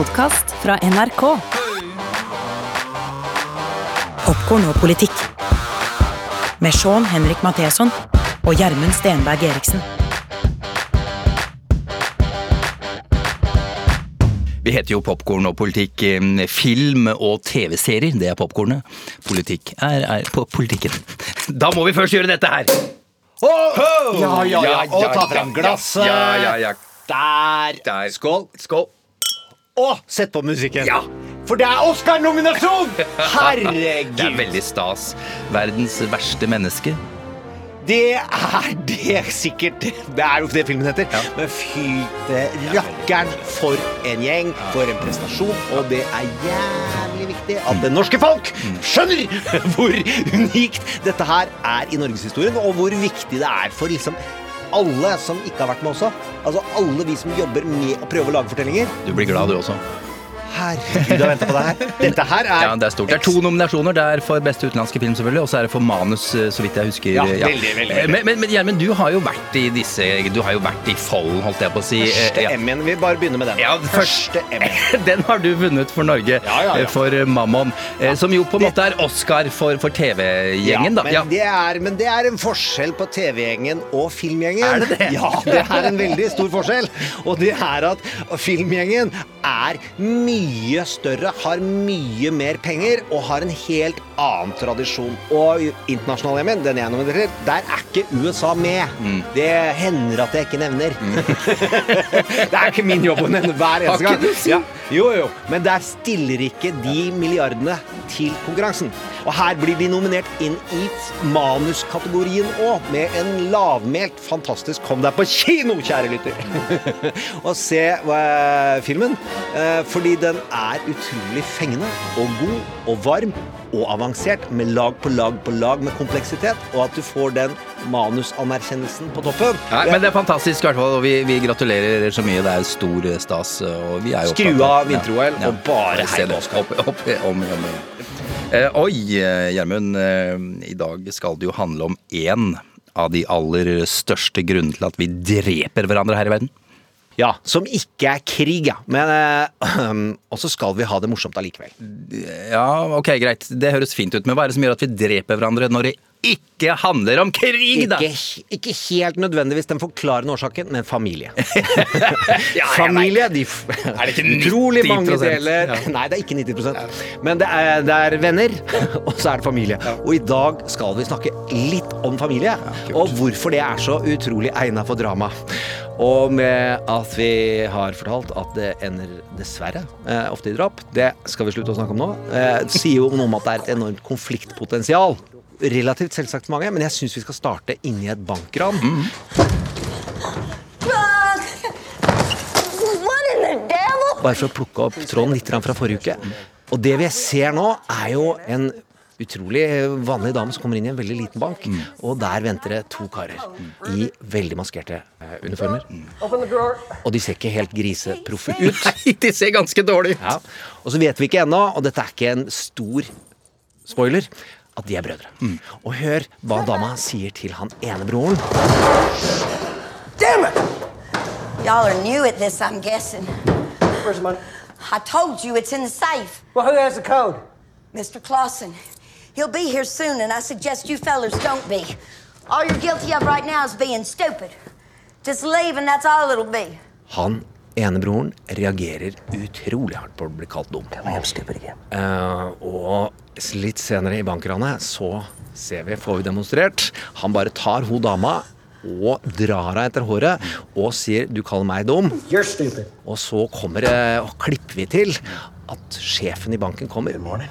podkast fra NRK. Popkorn og politikk. Med Sean Henrik Matheson og Gjermund Stenberg Eriksen. Vi heter jo Popkorn og politikk. eh, Film og TV-serier, det er popkornet. Politikk er, er på politikken. Da må vi først gjøre dette her! Ja, ja, ja. Og ta fram glasset. Ja, ja, ja. Der. Der. Skål. Skål. Og sett på musikken. Ja. For det er Oscar-nominasjon! Herregud. Det er veldig stas. Verdens verste menneske. Det er det sikkert. Det er jo det filmen heter. Men fylte rakkeren for en gjeng, for en prestasjon. Og det er jævlig viktig at det norske folk skjønner hvor unikt dette her er i norgeshistorien, og hvor viktig det er for liksom alle som ikke har vært med også. Altså alle vi som jobber med å prøve å lage fortellinger. Du blir glad, du også. Herregud, jeg har venta på det her. Dette her er Ja, Det er stort. Det er to nominasjoner. Det er for beste utenlandske film, selvfølgelig, og så er det for manus, eh, så vidt jeg husker. Ja, veldig, veldig, veldig. Men, men, men Gjermund, du har jo vært i disse Du har jo vært i Follen, holdt jeg på å si. Eh, Første ja. M-en. Vi bare begynner med den. Ja, Første M-en. Den har du vunnet for Norge, Ja, ja, eh, for eh, Mammon. eh, Som jo på en måte er Oscar for, for TV-gjengen, da. men, det er, men det er en forskjell på TV-gjengen og filmgjengen. Er det det? Ja, det er en veldig stor forskjell. Og det er at filmgjengen er mye større, har mye mer penger og har en helt annen tradisjon. Og internasjonal gjengen, den jeg nominerer, der er ikke USA med. Mm. Det hender at jeg ikke nevner. det er ikke min jobb å nevne hver eneste gang. Ja. Jo, jo, men der stiller ikke de milliardene til konkurransen. Og her blir de nominert inn i manuskategorien òg, med en lavmælt, fantastisk Kom deg på kino, kjære lytter! og se eh, filmen, Fordi fordi den er utrolig fengende og god og varm og avansert, med lag på lag på lag med kompleksitet, og at du får den manusanerkjennelsen på toppen. Nei, men det er fantastisk, i hvert fall. Og vi, vi gratulerer så mye. Det er stor stas. Og vi er jo Skru av vinter-OL og bare hei på Oskar. Opp, opp, om, om, om. Eh, oi, eh, Gjermund. Eh, I dag skal det jo handle om én av de aller største grunnene til at vi dreper hverandre her i verden. Ja, Som ikke er krig, ja. Men øh, Og så skal vi ha det morsomt allikevel. Ja, ok, greit. Det høres fint ut. Men hva er det som gjør at vi dreper hverandre når det ikke handler om krig, da? Ikke, ikke helt nødvendigvis den forklarende årsaken, men familie. ja, familie, de Er det ikke 90 Utrolig mange deler Ja. Nei, det er ikke 90 ja. Men det er, det er venner, og så er det familie. Og i dag skal vi snakke litt om familie, og hvorfor det er så utrolig egna for drama. Og med at vi har fortalt at det ender dessverre eh, ofte i drap, det skal vi slutte å snakke om nå, eh, sier jo noe om at det er et enormt konfliktpotensial. Relativt selvsagt mange, men jeg syns vi skal starte inni et bankran. What in the devil? Bare for å plukke opp tråden litt fra forrige uke. Og det vi ser nå, er jo en utrolig vanlig dame som kommer inn i en veldig liten bank. Og der venter det to karer i veldig maskerte eh, uniformer. Og de ser ikke helt griseproffe ut. Nei, de ser ganske dårlig ut. Ja. Og så vet vi ikke ennå, og dette er ikke en stor spoiler, at de er brødre. Og hør hva dama sier til han ene broren. Damn it! Y'all are new at this, I'm guessing. Where's the money? I told you it's in the safe. Well, who has the code? Mr. Clausen. He'll be here soon, and I suggest you fellers don't be. All you're guilty of right now is being stupid. Just leave, and that's all it'll be. Han enebroren reagerer utrolig hardt på å bli kalt dum. Uh, og litt senere i bankranet så ser vi, får vi demonstrert. Han bare tar hun dama og drar henne etter håret og sier 'du kaller meg dum'. You're. Og så kommer uh, og klipper vi til at sjefen i banken kommer. Og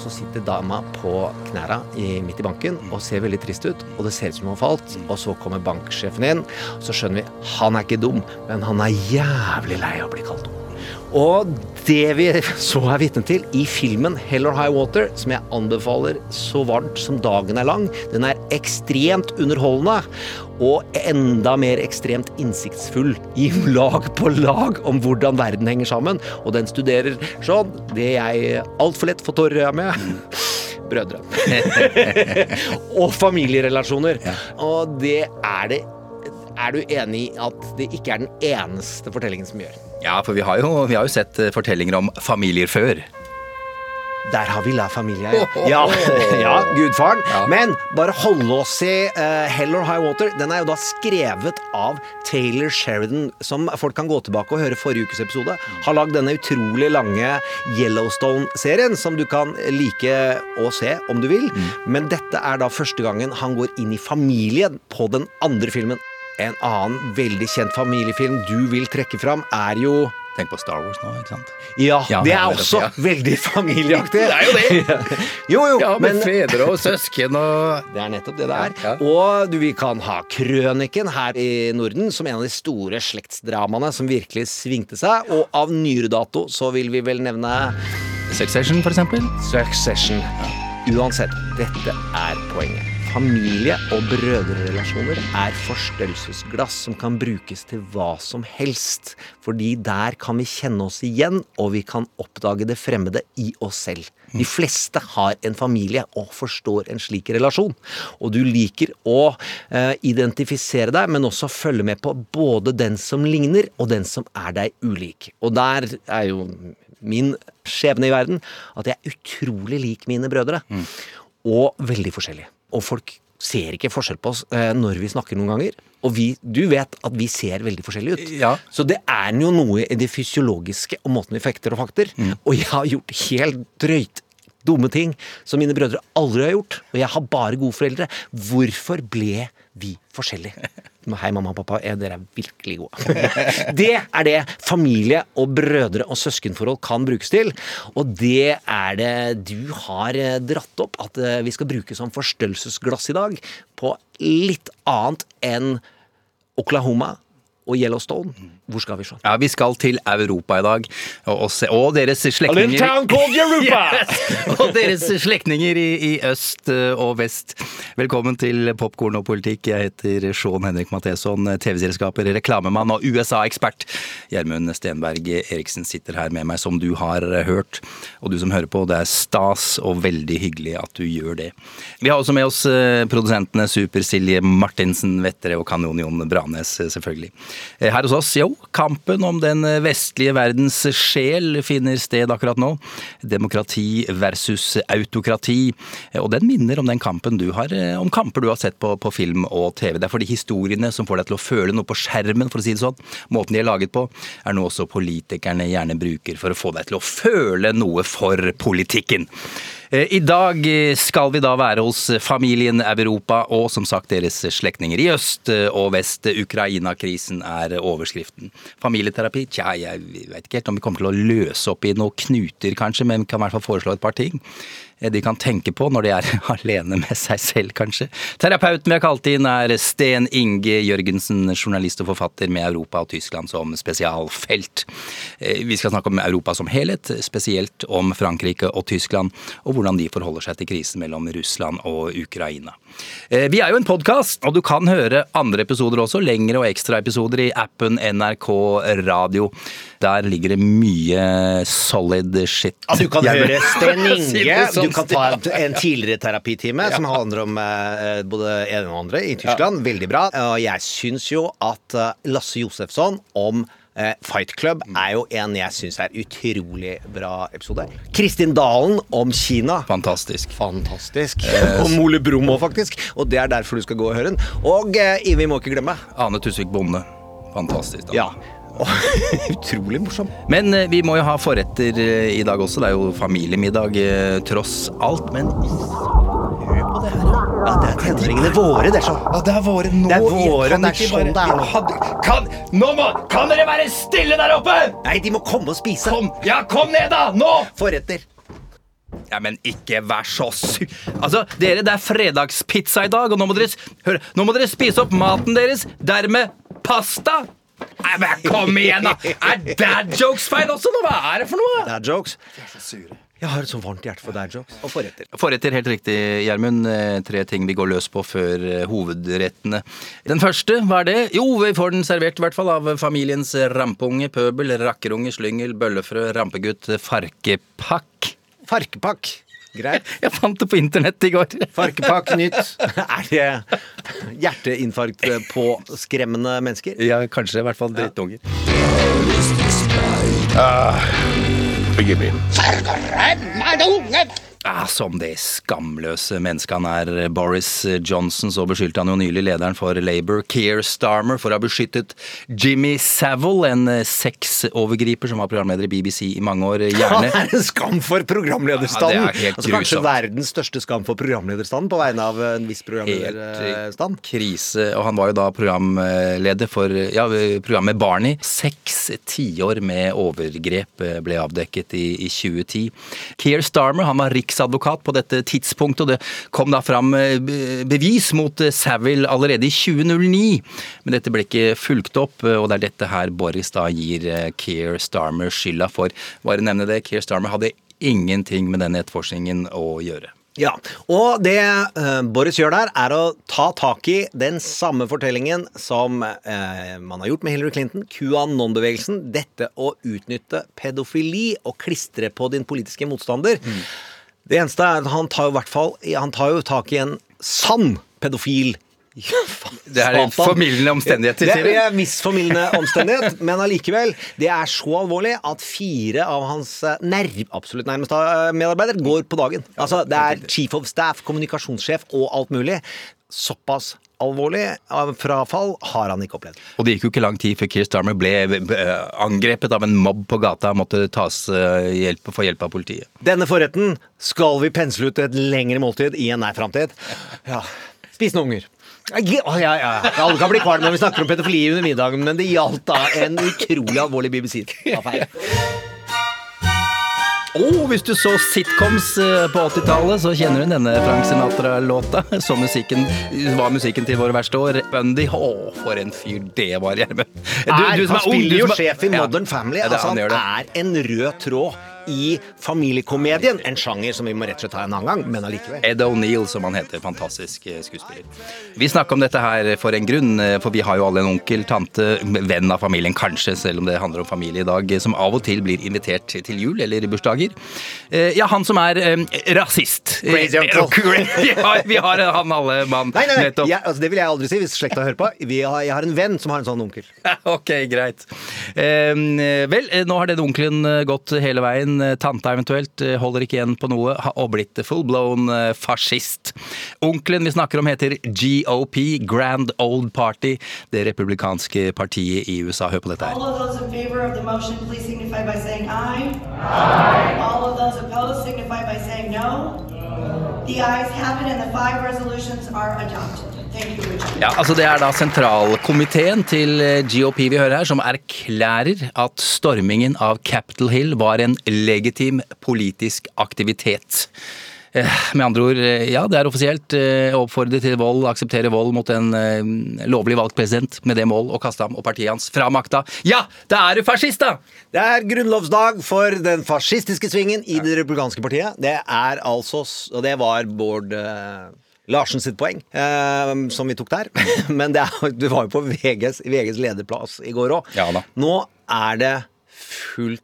så sitter dama på knæra midt i banken og ser veldig trist ut. Og det ser ut som hun har falt. Og så kommer banksjefen inn, og så skjønner vi han er ikke dum, men han er jævlig lei av å bli kalt dum. Og det vi så er vitne til i filmen Hell or High Water, som jeg anbefaler så varmt som dagen er lang, den er ekstremt underholdende og enda mer ekstremt innsiktsfull i lag på lag om hvordan verden henger sammen. Og den studerer sånn det jeg altfor lett får tårer i øya med. Brødre. og familierelasjoner. Og det er det Er du enig i at det ikke er den eneste fortellingen som gjør? Ja, for vi har jo, vi har jo sett eh, fortellinger om familier før. Der har vi La Familia, ja. Ja, ja gudfaren. Men bare holde oss i uh, Hell or High Water. Den er jo da skrevet av Taylor Sheridan, som folk kan gå tilbake og høre forrige ukes episode. Har lagd denne utrolig lange Yellowstone-serien, som du kan like å se om du vil. Men dette er da første gangen han går inn i familien på den andre filmen. En annen veldig kjent familiefilm du vil trekke fram, er jo Tenk på Star Wars nå, ikke sant? Ja, Ja, det er også det, ja. veldig familieaktig. Det er jo det. jo, jo, Ja, med men fedre og søsken og det er nettopp det det er. Ja, ja. Og du, vi kan ha Krøniken her i Norden som en av de store slektsdramaene som virkelig svingte seg. Og av nyere dato så vil vi vel nevne Succession, for eksempel. Succession. Uansett, dette er poenget. Familie- og brødrerelasjoner er forstørrelsesglass som kan brukes til hva som helst. Fordi der kan vi kjenne oss igjen, og vi kan oppdage det fremmede i oss selv. De fleste har en familie og forstår en slik relasjon. Og du liker å eh, identifisere deg, men også følge med på både den som ligner, og den som er deg ulik. Og der er jo min skjebne i verden at jeg er utrolig lik mine brødre. Og veldig forskjellige. Og folk ser ikke forskjell på oss eh, når vi snakker noen ganger. Og vi, du vet at vi ser veldig forskjellige ut. Ja. Så det er jo noe i det fysiologiske og måten vi fekter og fakter. Og jeg har gjort helt drøyt dumme ting som mine brødre aldri har gjort. Og jeg har bare gode foreldre. Hvorfor ble vi forskjellige? Hei, mamma og pappa. Dere er virkelig gode. det er det familie og brødre og søskenforhold kan brukes til. Og det er det du har eh, dratt opp at eh, vi skal bruke som forstørrelsesglass i dag. På litt annet enn Oklahoma og Yellowstone. Hvor skal vi, se? Ja, Vi skal til Europa i dag, og, og, se, og deres slektninger called Europa! Yes! Og deres slektninger i, i øst eh, og vest. Velkommen til Popkorn og politikk. Jeg heter Sean Henrik Matheson, TV-selskaper, reklamemann og USA-ekspert. Gjermund Stenberg Eriksen sitter her med meg, som du har hørt. Og du som hører på, det er stas og veldig hyggelig at du gjør det. Vi har også med oss eh, produsentene Super-Silje Martinsen Vettere og Kanon-Jon Branes, eh, selvfølgelig. Eh, Her hos oss, jo, kampen om den vestlige verdens sjel finner sted akkurat nå. Demokrati versus autokrati. Eh, Og den minner om den kampen du har, eh, om kamper du har sett på, på film og TV. Det er fordi historiene som får deg til å føle noe på skjermen, for å si det sånn, måten de er laget på, er noe også politikerne gjerne bruker for å få deg til å føle noe for politikken. Eh, I dag eh, skal vi da være hos familien Europa og som sagt deres slektninger i øst og vest. Ukraina-krisen er overskriften. Familieterapi? Tja, jeg vet ikke helt om vi kommer til å løse opp i noen knuter kanskje, men vi kan i hvert fall foreslå et par ting de kan tenke på når de er alene med seg selv, kanskje. Terapeuten vi har kalt inn er Sten Inge Jørgensen, journalist og forfatter med Europa og Tyskland som spesialfelt. Eh, Vi skal snakke om Europa som helhet, spesielt om Frankrike og Tyskland, og hvordan de forholder seg til krisen mellom Russland og Ukraina. Eh, Vi er jo en podkast, og du kan høre andre episoder også, lengre og ekstraepisoder i appen NRK Radio. Der ligger det mye solid shit. Ja, du kan høre Sten Inge, Inge. Du kan ta en, en tidligere terapitime som handler om eh, både en og andre i Tyskland. Veldig bra. Og jeg syns jo at eh, Lasse Josefsson om eh, Fight Club er jo en jeg syns er utrolig bra episode. Kristin Dalen om Kina. Fantastisk. Fantastisk. Og Mole Brumm òg, faktisk. Og det er derfor du skal gå og høre den. Og eh, vi må ikke glemme Ane Tusvik Bonde. Fantastisk. Da. Ja. Utrolig morsom. Men eh, vi må jo ha forretter eh, i dag også. Det er jo familiemiddag eh, tross alt. Men hør på det her. Ja, det er tenåringene våre, det er sånn. Ja, det er våre nå. Det er våre, kan det er ikke sånn det er nå. Kan, nå må, kan dere være stille der oppe? Nei, de må komme og spise. Kom, ja, kom ned da, nå! Forretter. Ja, men ikke vær så su... Altså, dere, det er fredagspizza i dag, og nå må dere, hør, nå må dere spise opp maten deres. Dermed pasta. Nei, men kom igjen, da! Er dad jokes feil også, nå? Hva er det for noe? Dad jokes. Jeg har et så varmt hjerte for dad jokes. Og forretter. Forretter, helt riktig, Gjermund. Eh, Tre ting vi går løs på før eh, hovedrettene. Den første, hva er det? Jo, vi får den servert i hvert fall av familiens rampunge, pøbel, rakkerunge, slyngel, bøllefrø, rampegutt, farkepakk. Farkepakk. Greit. Jeg fant det på internett i går. Farkepakk nytt. Er det hjerteinfarkt på skremmende mennesker? Ja, kanskje i hvert fall drittunger. Forgive me. Ah, som det skamløse mennesket han er, Boris Johnson, så beskyldte han jo nylig lederen for Labour, Keir Starmer, for å ha beskyttet Jimmy Savile, en sexovergriper som var programleder i BBC i mange år. Det Gjerne er en skam for programlederstanden! Ja, det er helt altså, kanskje grusomt. verdens største skam for programlederstanden på vegne av en viss helt programlederstand. krise. Og han var jo da programleder for ja, programmet Barney. Seks tiår med overgrep eh, ble avdekket i, i 2010. Keir Starmer han var riksadvokat på dette tidspunktet, og det kom da fram eh, bevis mot eh, Savile allerede i 2009. Men dette ble ikke fulgt opp, eh, og det er dette her Boris da gir Keir Starmer skylda for. Bare nevne det, Keir Starmer hadde ingenting med denne etterforskningen å gjøre. Ja, og det Boris gjør der, er å ta tak i den samme fortellingen som man har gjort med Hillary Clinton, QAnon-bevegelsen. Dette å utnytte pedofili og klistre på din politiske motstander. Det eneste er at han tar jo i hvert fall Han tar jo tak i en sann pedofil. Ja, faen, Det er en Satan. formildende omstendighet, Det er en viss formildende omstendighet, men allikevel. Det er så alvorlig at fire av hans eh, nerv, absolutt nærmeste medarbeidere medarbeider går på dagen. Altså, det er chief of staff, kommunikasjonssjef og alt mulig. Såpass alvorlig frafall har han ikke opplevd. Og det gikk jo ikke lang tid før Keir Starmer ble eh, angrepet av en mobb på gata og måtte tas eh, hjelp, få hjelp av politiet. Denne forretten skal vi pensle ut et lengre måltid i en nær framtid. Ja. Spisende unger. Ja, ja, ja. Alle kan bli kvalm når vi snakker om pedofili under middagen, men det gjaldt da en utrolig alvorlig BBC-affære. Og hvis du så sitcoms eh, på 80-tallet, så kjenner du denne Frank Sinatra-låta. Så musikken var musikken til våre verste år. Bundy, å, for en fyr det var, er, som han spiller jo sjef i Ja. Modern Family. Ja, altså, han han er en rød tråd i familiekomedien. En sjanger som vi må rett og slett ta en annen gang, men allikevel. Ed O'Neill, som han heter. Fantastisk eh, skuespiller. Vi snakker om dette her for en grunn, eh, for vi har jo alle en onkel, tante, venn av familien kanskje, selv om det handler om familie i dag, eh, som av og til blir invitert til jul eller bursdager. Ja, han som er rasist. Crazy uncle. Vi har, han alle mann. Nei, nei, nei. Jeg, altså, det vil jeg aldri si hvis slekta hører på. Vi har, jeg har en venn som har en sånn onkel. Ok, greit. Eh, vel, nå har den onkelen gått hele veien. Eh, Tanta eventuelt eh, holder ikke igjen på noe og blitt full-blown eh, fascist. Onkelen vi snakker om heter GOP, Grand Old Party, det republikanske partiet i USA. Hør på dette All her. of those in favor of the motion, please signify by saying aye. Aye. All of those opposed signify by saying no. Ja, altså Det er da sentralkomiteen til eh, GOP vi hører her, som erklærer at stormingen av Capitol Hill var en legitim politisk aktivitet. Eh, Med andre ord, eh, ja, det er offisielt. Å Oppfordre til vold, akseptere vold mot en eh, lovlig valgt president med det mål å kaste ham og partiet hans fra makta. Ja, da er du fascist, da! Det er grunnlovsdag for den fascistiske svingen i det republikanske partiet. Det er altså Og det var Bård eh, Larsen sitt poeng, eh, som vi tok der. Men det, er, det var jo på VGs, VGs lederplass i går òg. Ja. Nå er det fullt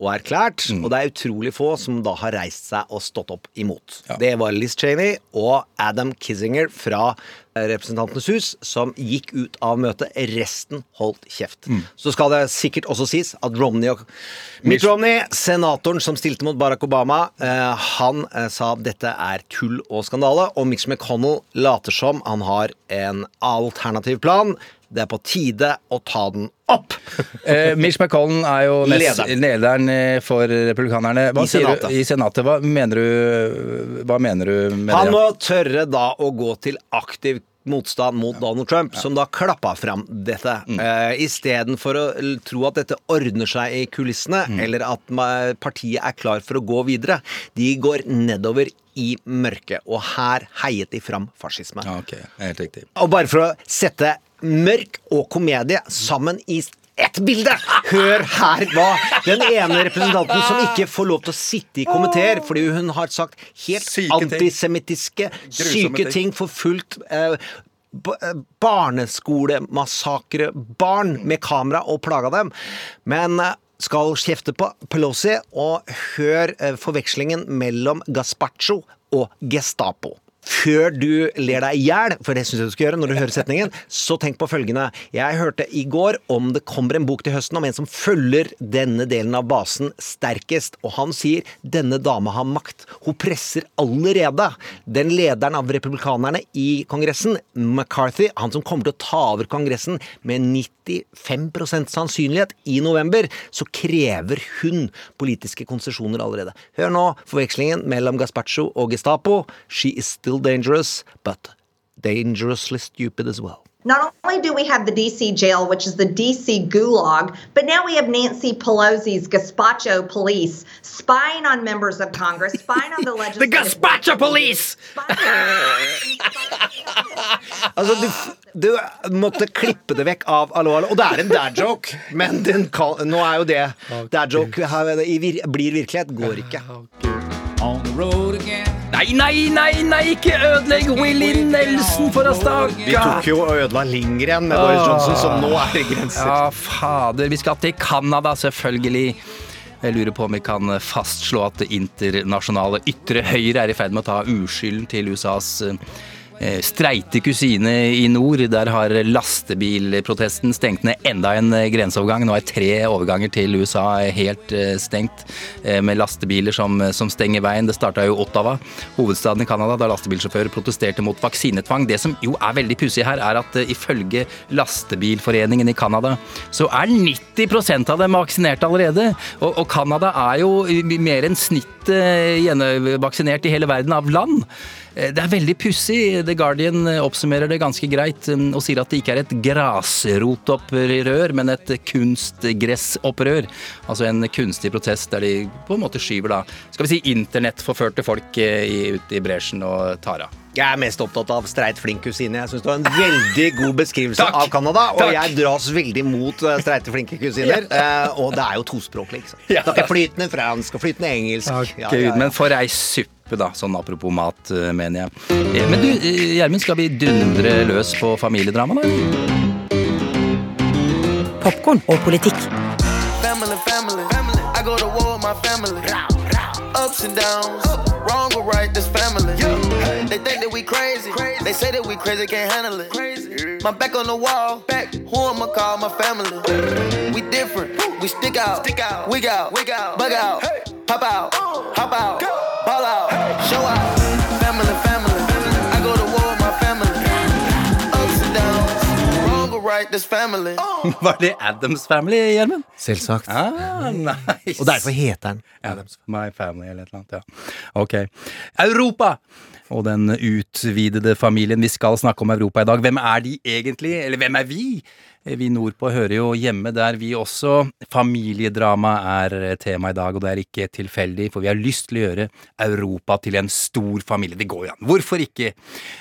og erklært, og det er utrolig få som da har reist seg og stått opp imot. Ja. Det var Liz Cheney og Adam Kissinger fra eh, Representantenes hus som gikk ut av møtet. Resten holdt kjeft. Så skal det sikkert også sies at Romney og Mitt Romney, senatoren som stilte mot Barack Obama, eh, han eh, sa at dette er tull og skandale. Og Mitch McConnell later som han har en alternativ plan. Det er på tide å ta den opp! Eh, Mitch McCollen er jo nest, Lederen. eh, for republikanerne. Hva I Senatet. Du, I Senatet. Hva mener du, hva mener du med Han det? må tørre da å gå til aktiv motstand mot Donald Trump, som da klappa fram dette. Mm. Uh, Istedenfor å tro at dette ordner seg i kulissene, Mm. eller at partiet er klar for å gå videre. De går nedover i mørket, og her heiet de fram fascisme. Ja, ok, helt riktig. Og bare for å sette mørk og komedie sammen i ett bilde! Hør her hva den ene representanten som ikke får lov til å sitte i komiteer fordi hun har sagt helt Syke antisemittiske, syke ting. forfulgt eh, eh, barneskolemassakre barn med kamera og plaga dem. Men eh, skal kjefte på Pelosi, og hør eh, forvekslingen mellom gazpacho og Gestapo. Før du ler deg i hjel, for det syns jeg du skal gjøre når du hører setningen, så tenk på følgende. Jeg hørte i går om det kommer en bok til høsten om en som følger denne delen av basen sterkest, og han sier denne dama har makt. Hun presser allerede den lederen av republikanerne i Kongressen, McCarthy, han som kommer til å ta over Kongressen med 95% sannsynlighet i november, så krever hun politiske konsesjoner allerede. Hør nå forvekslingen mellom Gazpacho og Gestapo. She is still dangerous, but dangerously stupid as well. Not only do we have the DC jail, which is the DC gulag, but now we have Nancy Pelosi's gazpacho police spying on members of Congress, spying on the legislative. gazpacho police! Altså, du, du måtte klippe det vekk av Allo, allo. Og det er en dad joke, men den kan, nå er jo det dad joke blir virkelighet. Går ikke. on the road again. Nei, nei, nei, nei, ikke ødelegg Willy Nelson for oss, da! Vi tok jo og ødela Lindgren med Boris Johnson, så nå er det grenser. Ja, fader. Vi skal til Canada, selvfølgelig. Jeg lurer på om vi kan fastslå at det internasjonale ytre høyre er i ferd med å ta uskylden til USAs eh, streite kusine i nord. Der har lastebilprotesten stengt ned enda en eh, grenseovergang. Nå er tre overganger til USA helt eh, stengt, eh, med lastebiler som, som stenger veien. Det starta jo Ottawa, hovedstaden i Canada, da lastebilsjåfører protesterte mot vaksinetvang. Det som jo er veldig pussig her, er at eh, ifølge Lastebilforeningen i Canada, så er 90% av dem vaksinert allerede. Og, Canada er jo mer enn snittet gjenvaksinert i hele verden av land. Eh, Det er veldig pussig. The Guardian eh, oppsummerer det ganske greit mm, og sier at det ikke er et grasrotopprør, men et kunstgressopprør. Altså en kunstig protest der de på en måte skyver da, skal vi si internettforførte folk eh, i- ut i bresjen og tar av. Jeg er mest opptatt av streit flink kusine. Jeg syns det var en veldig god beskrivelse Takk. av Canada. Og Takk. jeg dras veldig mot streite flinke kusiner. Eh, og det er jo tospråklig, ikke sant. Ja. Snakker flytende fransk og flytende engelsk. Ja, ja, ja. Men for ei suppe, da. Sånn apropos mat, eh, mener jeg. Eh, Men du, eh, Gjermund, skal vi dundre løs på familiedrama, da? Popkorn og politikk. Family, family. I go to war with my family. Ups and downs, wrong or right, this family. They think that we crazy. They say that we crazy, can't handle it. My back on the wall, back. Who I call my family? We different, we stick out, stick out, wig out, wig out, bug out, pop out, hop out, ball out, show out. Family, family. I go to war with my family. Ups and downs, wrong or right, this family. Var det Adams Family, Gjermund? Selvsagt. Ah, nice. Og derfor heter den Adams My Family eller et eller annet, ja. Ok. Europa! Og den utvidede familien. Vi skal snakke om Europa i dag. Hvem er de egentlig? Eller hvem er vi? Vi nordpå hører jo hjemme der, vi også. Familiedrama er tema i dag, og det er ikke tilfeldig, for vi har lyst til å gjøre Europa til en stor familie. Det går jo an. Hvorfor ikke?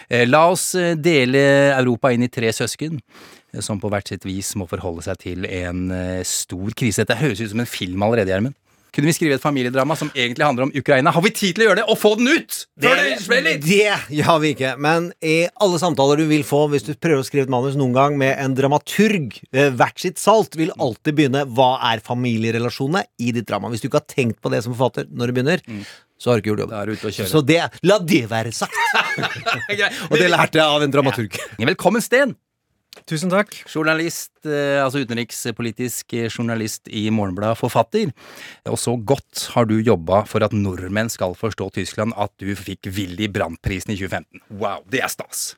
Eh, La oss eh, dele Europa inn i tre søsken eh, som på hvert sitt vis må forholde seg til en eh, stor krise. Dette høres ut som en film allerede, Gjermund. Kunne vi skrive et familiedrama som egentlig handler om Ukraina? Har vi tid til å gjøre det? Og få den ut! Det smeller! Det har vi ikke. Men i alle samtaler du vil få hvis du prøver å skrive et manus noen gang med en dramaturg, hvert sitt salt, vil alltid begynne Hva er familierelasjonene i ditt drama? Hvis du ikke har tenkt på det som forfatter når du begynner, så har du ikke gjort Mm. Jobben. Så det, la det være sagt. Og det lærte jeg av en dramaturg. Velkommen, Sten! Tusen takk. Journalist, eh, altså utenrikspolitisk eh, journalist i Morgenbladet, forfatter. Og så godt har du jobba for at nordmenn skal forstå Tyskland at du fikk Willy Brandt-prisen i 2015. Wow, det er stas!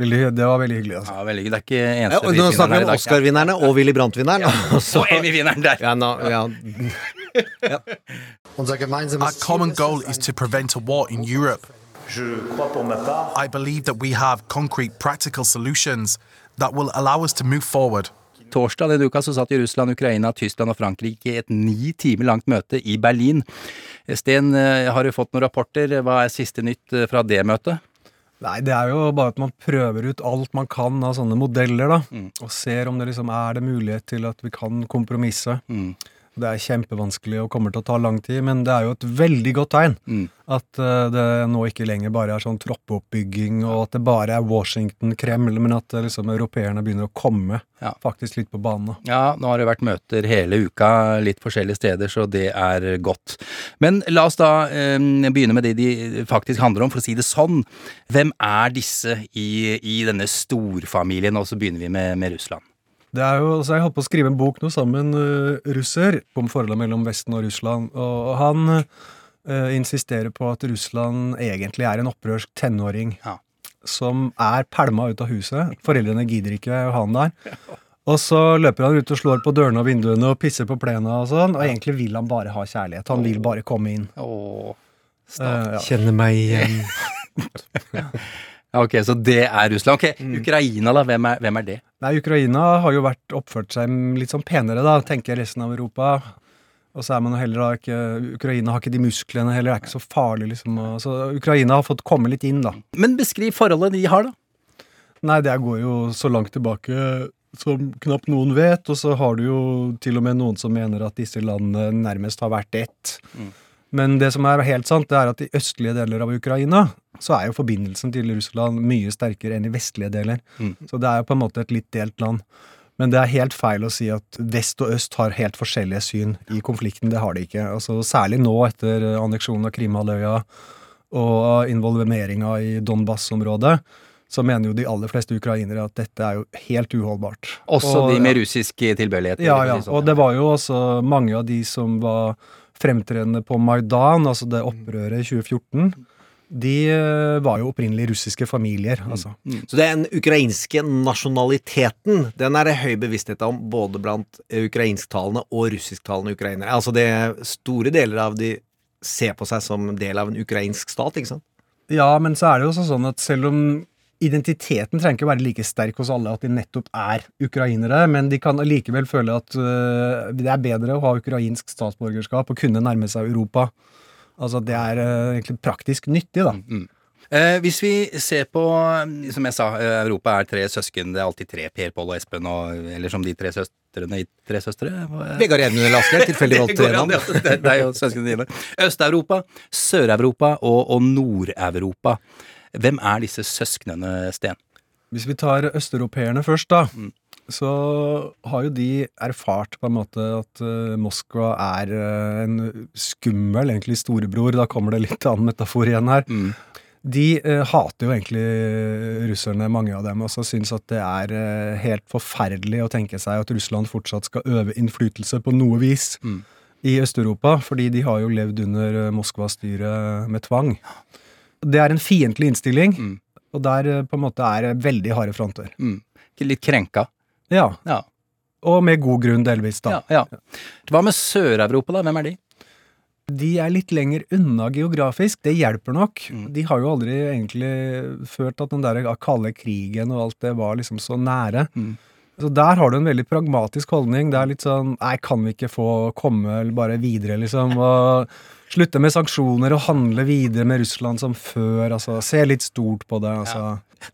Veldig, det var veldig hyggelig. altså. Ja, veldig, Det er ikke Ja, eneste ja, nå snakker vi om. Oscar-vinnerne og Willy Brandt-vinneren. så- Og Emmy-vinneren der. Ja, nå- ja. Our common goal is to prevent a war in Europe. I believe that we have concrete, practical solutions that will allow us to move forward. Torsdag denne uka så satt Russland, Ukraina, Tyskland og Frankrike i et ni timer langt møte i Berlin. Sten, eh, har du fått noen rapporter? Hva er siste nytt eh, fra det møtet? Nei, det er jo bare at man prøver ut alt man kan av sånne modeller, da. Og ser om det liksom er det mulighet til at vi kan kompromisse. Det er kjempevanskelig og kommer til å ta lang tid, men det er jo et veldig godt tegn at eh, det nå ikke lenger bare er sånn troppeoppbygging, og at det bare er Washington, Kreml, men at eh, liksom europeerne begynner å komme Ja. faktisk litt på banen. Ja, nå har det vært møter hele uka, litt forskjellige steder, så det er godt. Men la oss da eh, begynne med det de faktisk handler om, for å si det sånn. Hvem er disse i, i denne storfamilien? Og så begynner vi med, med Russland. Det er jo, så Jeg holdt på å skrive en bok nå sammen med en russer om forholdet mellom Vesten og Russland. Og han uh, insisterer på at Russland egentlig er en opprørsk tenåring som er pælma ut av huset. Foreldrene gidder ikke å ha han der. Og så løper han ut og slår på dørene og vinduene og pisser på plena og sånn. Og egentlig vil han bare ha kjærlighet. Han vil bare komme inn. Åh, uh, ja. Kjenner meg igjen. Ja, ok, så det er Russland. Ok, Ukraina, da. Hvem er, hvem er det? Nei, Ukraina har jo vært oppført seg litt sånn penere, da, tenker jeg resten av Europa. Og så er man jo heller da ikke Ukraina har ikke de musklene heller, det er ikke så farlig, liksom. Så Ukraina har fått komme litt inn, da. Men beskriv forholdet de har, da. Nei, det går jo så langt tilbake som knapt noen vet, og så har du jo til og med noen som mener at disse landene nærmest har vært ett. Men det som er helt sant, det er at i østlige deler av Ukraina så er jo forbindelsen til Russland mye sterkere enn i vestlige deler. Så det er jo på en måte et litt delt land. Men det er helt feil å si at vest og øst har helt forskjellige syn i konflikten. Det har de ikke. Altså, særlig nå etter anneksjonen av Krimhalvøya og involveringa i Donbas-området, så mener jo de aller fleste ukrainere at dette er jo helt uholdbart. Også Og- de med russisk tilbøyelighet. ja, ja. sånn. Og det var jo også mange av de som var fremtredende på Maidan, altså det opprøret i 2014. De eh, var jo opprinnelig russiske familier, altså. Så er den ukrainske nasjonaliteten, den er det høy bevissthet om både blant ukrainsktalende og russisktalende ukrainere. Altså det store deler av de ser på seg som del av en ukrainsk stat, ikke sant? Ja, men så er det jo også sånn at selv om identiteten trenger ikke være like sterk hos alle at de nettopp er ukrainere, men de kan allikevel føle at øh, det er bedre å ha ukrainsk statsborgerskap og kunne nærme seg Europa. Altså det er øh, egentlig praktisk nyttig, da. Eh, hvis vi ser på, som jeg sa, eh, Europa er tre søsken. Det er alltid tre, Per, Pål og Espen, og, eller som de tre søstrene i Tre søstre? Vegard Edmund eller Asgeir, tilfeldig valgt tre navn. Det, det er jo søsknene dine. Øst-Europa, Sør-Europa og, og Nord-Europa. Hvem er disse søsknene, Sten? Hvis vi tar østeuropeerne først, da, så har jo de erfart på en måte at eh, Moskva er eh, en skummel, egentlig, storebror. Da kommer det litt annen metafor igjen her. De eh, hater jo egentlig russerne, mange av dem, og så syns at det er helt forferdelig å tenke seg at Russland fortsatt skal øve innflytelse på noe vis i Øst-Europa, fordi de har jo levd under Moskvas styre med tvang. Det er en fiendtlig innstilling, og der eh, på en måte er det veldig harde fronter. Mm. Litt krenka. Ja. Ja. Og med god grunn, delvis, da. Ja, ja. Hva med Sør-Europa, da? Hvem er de? De er litt lenger unna geografisk, det hjelper nok. Mm. De har jo aldri egentlig følt at den der kalde krigen og alt det var liksom så nære. Mm. Så der har du en veldig pragmatisk holdning. Det er litt sånn Nei, kan vi ikke få komme eller bare videre, liksom? Og slutte med sanksjoner og handle videre med Russland som før. Altså, se litt stort på det. Altså.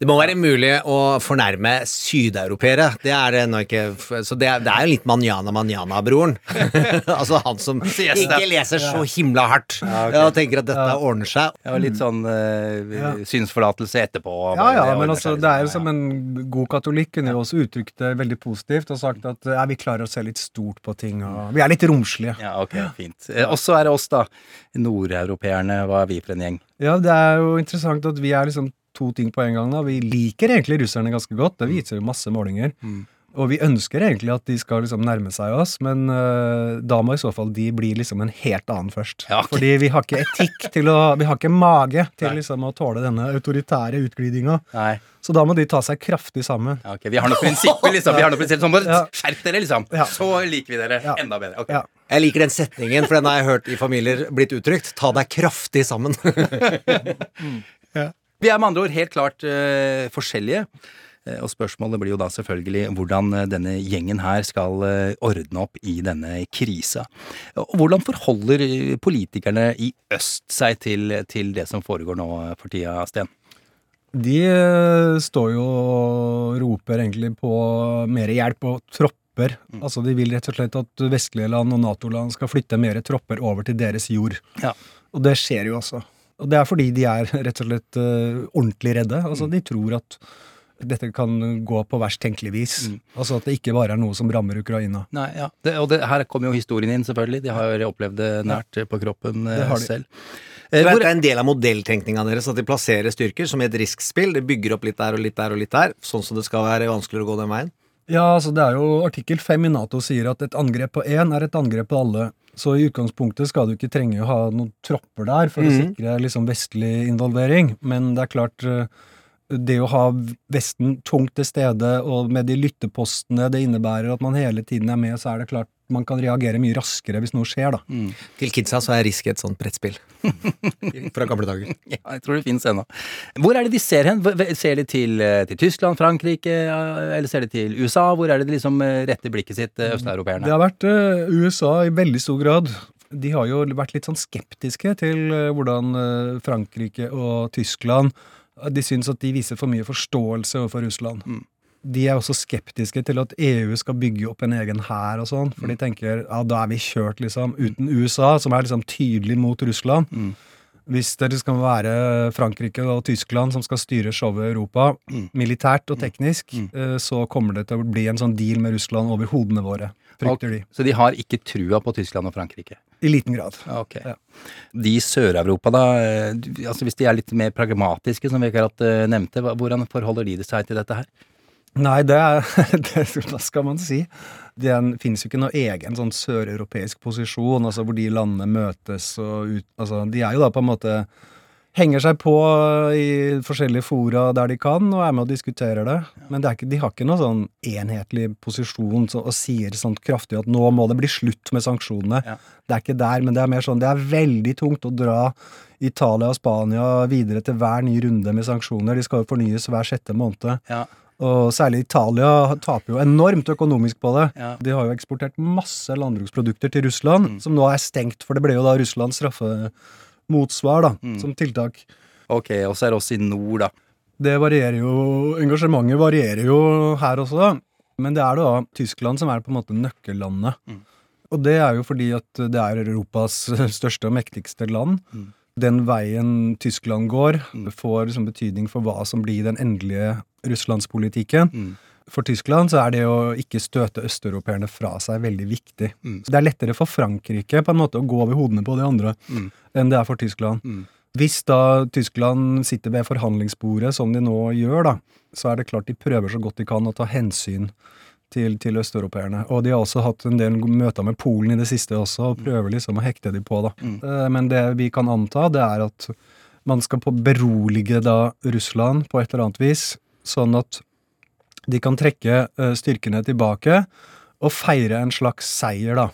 Det må være mulig å fornærme sydeuropeere. Det er det nå ikke Så det er, det er jo litt manjana manjana-broren. altså han som ikke leser så himla hardt ok. og tenker at dette ordner seg. Ja, litt sånn eh, Ja. synsforlatelse etterpå. Ja, ja, men altså, det er jo som en god katolikk kunne jo også uttrykt det veldig positivt og sagt at ja, vi klarer å se litt stort på ting, og vi er litt romslige. Ja, ok, fint. Eh, Og så er det oss, da. Nordeuropeerne. Hva er vi for en gjeng? Ja, det er jo interessant at vi er liksom to ting på en gang. da. Vi liker egentlig russerne ganske godt, det viser jo masse målinger. Og vi ønsker egentlig at de skal liksom nærme seg oss, men uh, da må i så fall de bli liksom en helt annen først. Ja, okay. Fordi vi har ikke etikk til å Vi har ikke mage til liksom å tåle denne autoritære utglidinga. Så da må de ta seg kraftig sammen. Ja, ok, Vi har noen prinsipper, liksom. Vi har noen prinsipper sånn, bare Ja. Skjerp dere, liksom. Ja. Så liker vi dere Ja. enda bedre. Okay. Ja. Jeg liker den setningen, for den har jeg hørt i familier blitt uttrykt. Ta deg kraftig sammen. Vi er med andre ord helt klart uh, forskjellige. Eh, Og spørsmålet blir jo da selvfølgelig hvordan eh, denne gjengen her skal ordne opp i denne krisa. Og hvordan forholder politikerne i øst seg til, til det som foregår nå for tida, Sten? De står jo og roper egentlig på mer hjelp, og tropper tropper. Altså De vil rett og slett at vestlige land og Nato-land skal flytte mer tropper over til deres jord. Ja. Og det skjer jo også. Og det er fordi de er rett og slett eh, ordentlig redde. Altså De tror at dette kan gå på verst tenkelig vis. Altså at det ikke bare er noe som rammer Ukraina. Nei, ja. Det, og det, her kommer jo historien inn, selvfølgelig. De har jo opplevd det nært på kroppen eh, Det de. selv. Det Eh, hvor, er en del av modelltenkninga deres at de plasserer styrker som i et riskspill. Det bygger opp litt der og litt der og litt der, sånn som det skal være vanskeligere å gå den veien. Ja, altså det er jo Artikkel 5 i Nato sier at et angrep på én er et angrep på alle. Så i utgangspunktet skal du ikke trenge å ha noen tropper der for å Mhm. sikre liksom vestlig involvering. Men det er klart eh, det å ha Vesten tungt til stede, og med de lyttepostene det innebærer at man hele tiden er med, så er det klart man kan reagere mye raskere hvis noe skjer, da. Til kidsa så er Risk et sånt brettspill. Fra gamle dager. ja, jeg tror det fins ennå. Hvor er det de ser hen? Ser de til, eh, til Tyskland, Frankrike, eller ser de til USA? Hvor er det de liksom eh, retter blikket sitt, østeuropeerne? Det har vært eh, USA i veldig stor grad. De har jo vært litt sånn skeptiske til eh, hvordan eh, Frankrike og Tyskland eh, De syns at de viser for mye forståelse overfor Russland. De er også skeptiske til at EU skal bygge opp en egen hær og sånn, for de tenker ja, da er vi kjørt, liksom. Uten USA, som er liksom tydelig mot Russland. Hvis det skal være Frankrike og Tyskland som skal styre showet Europa, Europa, militært og teknisk, mm. så kommer det til å bli en sånn deal med Russland over hodene våre. Frykter de. Så de har ikke trua på Tyskland og Frankrike? I liten grad. Ok. Ja. De i Sør-Europa, da, eh, altså hvis de er litt mer pragmatiske, som vi akkurat eh, nevnte, hvordan forholder de seg til dette her? Nei, det det, Hva skal man si? Det finnes jo ikke noe egen sånn søreuropeisk posisjon, altså hvor de landene møtes og ut Altså, de er jo da på en måte Henger seg på i forskjellige fora der de kan, og er med og diskuterer det. Men det er ikke, de har ikke noen sånn enhetlig posisjon så, og sier sånn kraftig at nå må det bli slutt med sanksjonene. Ja. Det er ikke der, men det er mer sånn Det er veldig tungt å dra Italia og Spania videre til hver ny runde med sanksjoner. De skal jo fornyes hver sjette måned. Ja. Og særlig Italia taper jo enormt økonomisk på det. Ja. De har jo eksportert masse landbruksprodukter til Russland, som nå er stengt, for det ble jo da Russlands straffemotsvar, da, som tiltak. Ok, og så er det oss i nord, da. Det varierer jo Engasjementet varierer jo her også, da. Men det er da Tyskland som er på en måte nøkkellandet. Og det er jo fordi at det er Europas største og mektigste land. Den veien Tyskland går, får liksom betydning for hva som blir den endelige russlandspolitikken. For Tyskland så er det å ikke støte østeuropeerne fra seg veldig viktig. Mm. det er lettere for Frankrike på en måte å gå over hodene på de andre enn det er for Tyskland. Hvis da Tyskland sitter ved forhandlingsbordet, som de nå gjør, da, så er det klart de prøver så godt de kan å ta hensyn til, til østeuropeerne. Og de har også hatt en del møter med Polen i det siste også, og prøver liksom å hekte de på, da. Eh, Men det vi kan anta, det er at man skal på berolige da Russland på et eller annet vis, sånn at de kan trekke eh, styrkene tilbake og feire en slags seier, da.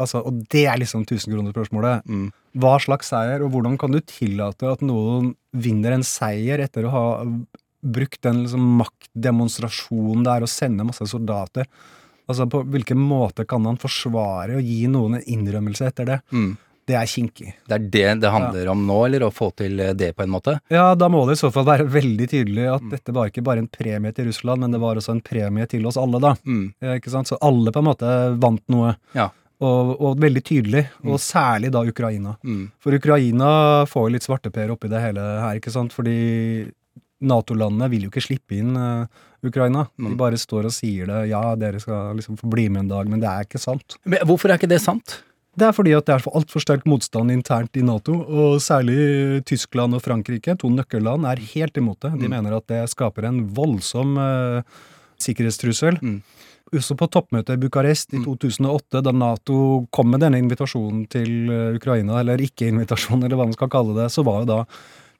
Altså, og det er liksom tusenkronerspørsmålet. Hva slags seier, og hvordan kan du tillate at noen vinner en seier etter å ha brukt den liksom maktdemonstrasjonen det er å sende masse soldater? Altså, på hvilken måte kan han forsvare å gi noen en innrømmelse etter det? Det er kinkig. Det er det det handler om nå, eller å få til eh, det på en måte? Ja, da må det i så fall være veldig tydelig at dette var ikke bare en premie til Russland, men det var også en premie til oss alle, da. Eh, Ikke sant? Så alle på en måte vant noe. Ja. Og, og veldig tydelig, og særlig da Ukraina. For Ukraina får jo litt svarteper oppi det hele her, ikke sant? Fordi Nato-landene vil jo ikke slippe inn uh, Ukraina. De bare står og sier det. Ja, dere skal liksom få bli med en dag, men det er ikke sant. Men hvorfor er ikke det sant? Det er fordi at det er for altfor sterk motstand internt i Nato, og særlig Tyskland og Frankrike, to nøkkelland, er helt imot det. De mener at det skaper en voldsom uh, sikkerhetstrussel. Også på toppmøtet i Bucarest i 2008, da Nato kom med denne invitasjonen til eh, Ukraina, eller ikke-invitasjon, eller hva man skal kalle det, så var jo da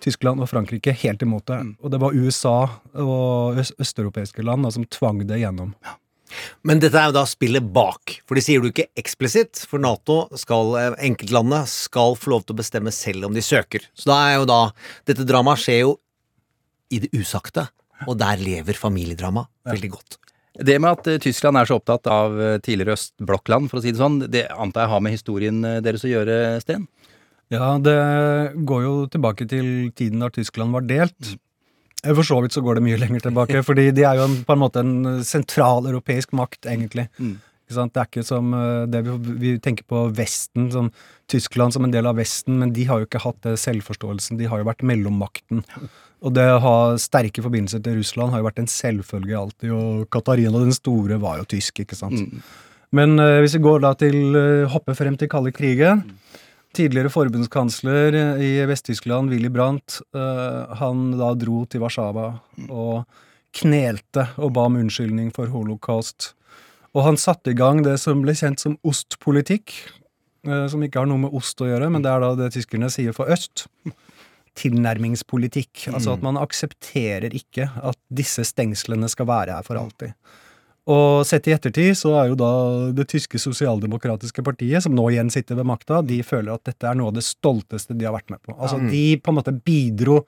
Tyskland og Frankrike helt imot det. Og det var USA og øst østeuropeiske land da, som tvang det gjennom. Men dette er jo da spillet bak, for de sier du ikke eksplisitt, for Nato skal, enkeltlandet enkeltlandene skal få lov til å bestemme selv om de søker. Så da er jo da, dette dramaet skjer jo i det usagte, og der lever familiedrama veldig godt. Det med at eh, Tyskland er så opptatt av eh, tidligere østblokkland, for å si det sånn, det antar jeg har med historien eh, deres å gjøre, Sten? Ja, det går jo tilbake til tiden da Tyskland var delt. Eh, For så vidt så går det mye lenger tilbake, fordi de er jo en, på en måte en sentraleuropeisk makt, egentlig. Ikke sant? Det er ikke som eh, det vi, vi tenker på Vesten, som Tyskland som en del av Vesten, men de har jo ikke hatt det selvforståelsen. De har jo vært mellommakten. Og det å ha sterke forbindelser til Russland har jo vært en selvfølge alltid, og Katarina den store var jo tysk, ikke sant. Men uh, hvis vi går da til uh, hopper frem til kalde krigen Tidligere forbundskansler i Vest-Tyskland, Willy Brandt, eh, han da dro til Warszawa og knelte og ba om unnskyldning for holocaust. Og han satte i gang det som ble kjent som ostpolitikk, eh, som ikke har noe med ost å gjøre, men det er da det tyskerne sier for øst. Tilnærmingspolitikk. Altså at man aksepterer ikke at disse stengslene skal være her for alltid. Og sett i ettertid så er jo da det tyske sosialdemokratiske partiet, som nå igjen sitter ved makta, de føler at dette er noe av det stolteste de har vært med på. Altså Ja. de på en måte bidro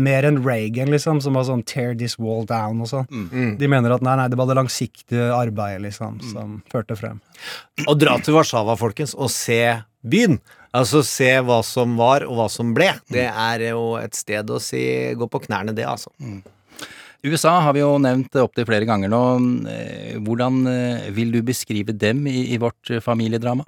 mer enn Reagan, liksom, som var sånn 'tear this wall down' og sånn. Mm. De mener at nei, nei, det var det langsiktige arbeidet, liksom, som førte frem. Å dra til Warszawa, folkens, og se byen. Altså se hva som var, og hva som ble. Det er jo et sted å si gå på knærne, det, altså. USA har vi jo nevnt opptil flere ganger nå. Eh, Hvordan eh, vil du beskrive dem i, i vårt eh, familiedrama?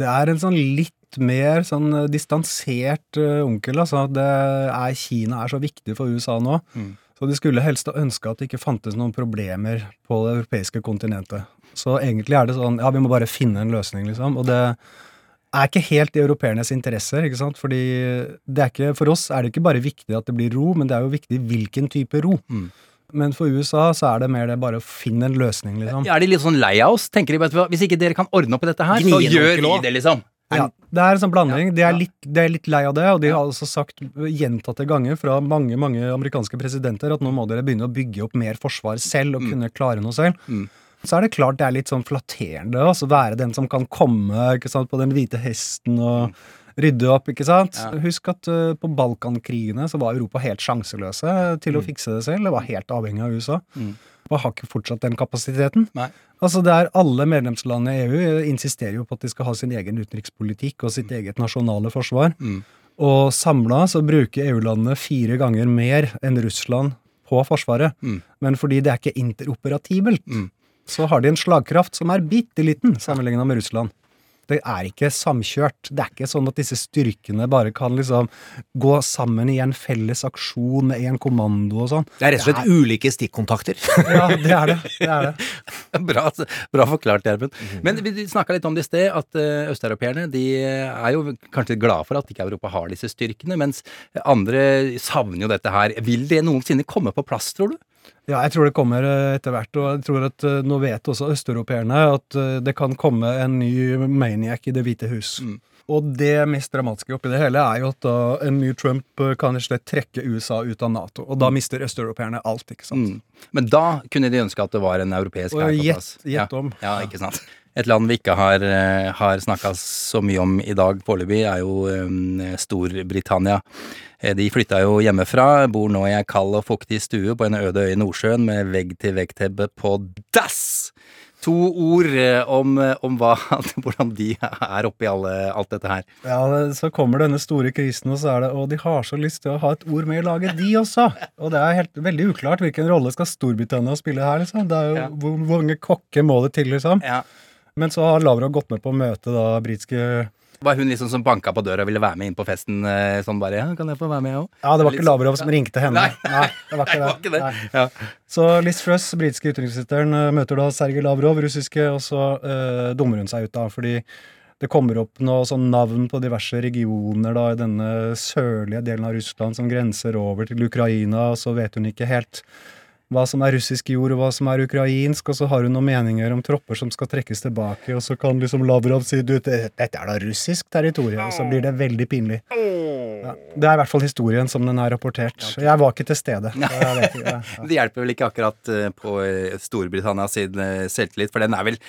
Det er en sånn litt mer sånn distansert onkel, altså. Det er, Kina er så viktig for USA nå. Så de skulle helst ønske at det ikke fantes noen problemer på det europeiske kontinentet. Så egentlig er det sånn ja, vi må bare finne en løsning, liksom. Og det er ikke helt i europeernes interesser, ikke sant. Fordi det er ikke, for oss er det ikke bare viktig at det blir ro, men det er jo viktig hvilken type ro. Men for USA så er det mer det bare å finne en løsning, liksom. Er de litt sånn lei av oss? Tenker de bare Hvis ikke dere kan ordne opp i dette her, så gjør vi det, liksom. Ja, det er en sånn blanding. De er, litt, de er litt lei av det, og de har altså sagt gjentatte ganger fra mange mange amerikanske presidenter at nå må dere begynne å bygge opp mer forsvar selv og kunne klare noe selv. Så er det klart det er litt sånn flatterende å altså være den som kan komme sant, på den hvite hesten og rydde opp, ikke sant. Ja. Husk at uh, på Balkankrigene så var Europa helt sjanseløse til å fikse det selv. Det var helt avhengig av USA. Og har ikke fortsatt den kapasiteten. Nei. Altså det er Alle medlemslandene i EU insisterer jo på at de skal ha sin egen utenrikspolitikk og sitt eget nasjonale forsvar. Og samla så bruker EU-landene fire ganger mer enn Russland på Forsvaret. Men fordi det er ikke interoperabelt, så har de en slagkraft som er bitte liten sammenligna med Russland. Det er ikke samkjørt. Det er ikke sånn at disse styrkene bare kan liksom gå sammen i en felles aksjon med en kommando og sånn. Det er rett og slett ulike stikkontakter. Ja, det er det. det, er det. Bra, bra forklart, Gjermund. Men vi snakka litt om det i sted, at eh, østeuropeerne de er jo kanskje glade for at ikke Europa har disse styrkene, mens andre savner jo dette her. Vil det noensinne komme på plass, tror du? Ja, jeg tror det kommer eh, etter hvert, og jeg tror at eh, nå vet også østeuropeerne at eh, det kan komme en ny maniac i Det hvite hus. Og det mest dramatiske oppi det hele er jo at da en ny Trump kan slett trekke USA ut av Nato, og da mister østeuropeerne alt, ikke sant. Men da kunne de ønske at det var en europeisk hær på plass. gjett ja. om. Ja, ikke sant. Et land vi ikke har, eh, har snakka så mye om i dag foreløpig, er jo eh, Storbritannia. Eh, De flytta jo hjemmefra, bor nå i ei kald og fuktig stue på en øde øy i Nordsjøen med vegg-til-vegg-tebbe på dass! To ord om, om hva, hvordan de er oppi alle, alt dette her. Ja, så kommer denne store krisen, og så er det Og de har så lyst til å ha et ord med i laget, de også! Og det er helt veldig uklart hvilken rolle skal Storbritannia spille her, liksom. Det er jo, hvor, hvor mange kokker må det til, liksom? Men så har Lavrov gått med på å møte da britiske Var hun liksom som banka på døra og ville være med inn på festen? eh, Sånn bare ja, kan jeg få være med, også? Ja, det var ikke Lavrov som ringte henne. Nei. det var ikke Nei, det var ikke det. Ja. Så Liz Truss, britiske utenriksministeren, eh, møter da Sergej Lavrov, russiske, og så eh, dummer hun seg ut, da, fordi det kommer opp noe sånn navn på diverse regioner da, i denne sørlige delen av Russland som grenser over til Ukraina, og så vet hun ikke helt hva som er russisk jord og hva som er ukrainsk, og så har hun noen meninger om tropper som skal trekkes tilbake, og så kan liksom Lavrov si du, dette er da russisk territorium, og så blir det veldig pinlig. Ja, det er i hvert fall historien som den er rapportert. Jeg var ikke til stede. ikke, ja. Det hjelper vel ikke akkurat eh, på eh, Storbritannia sin eh, selvtillit, for den er vel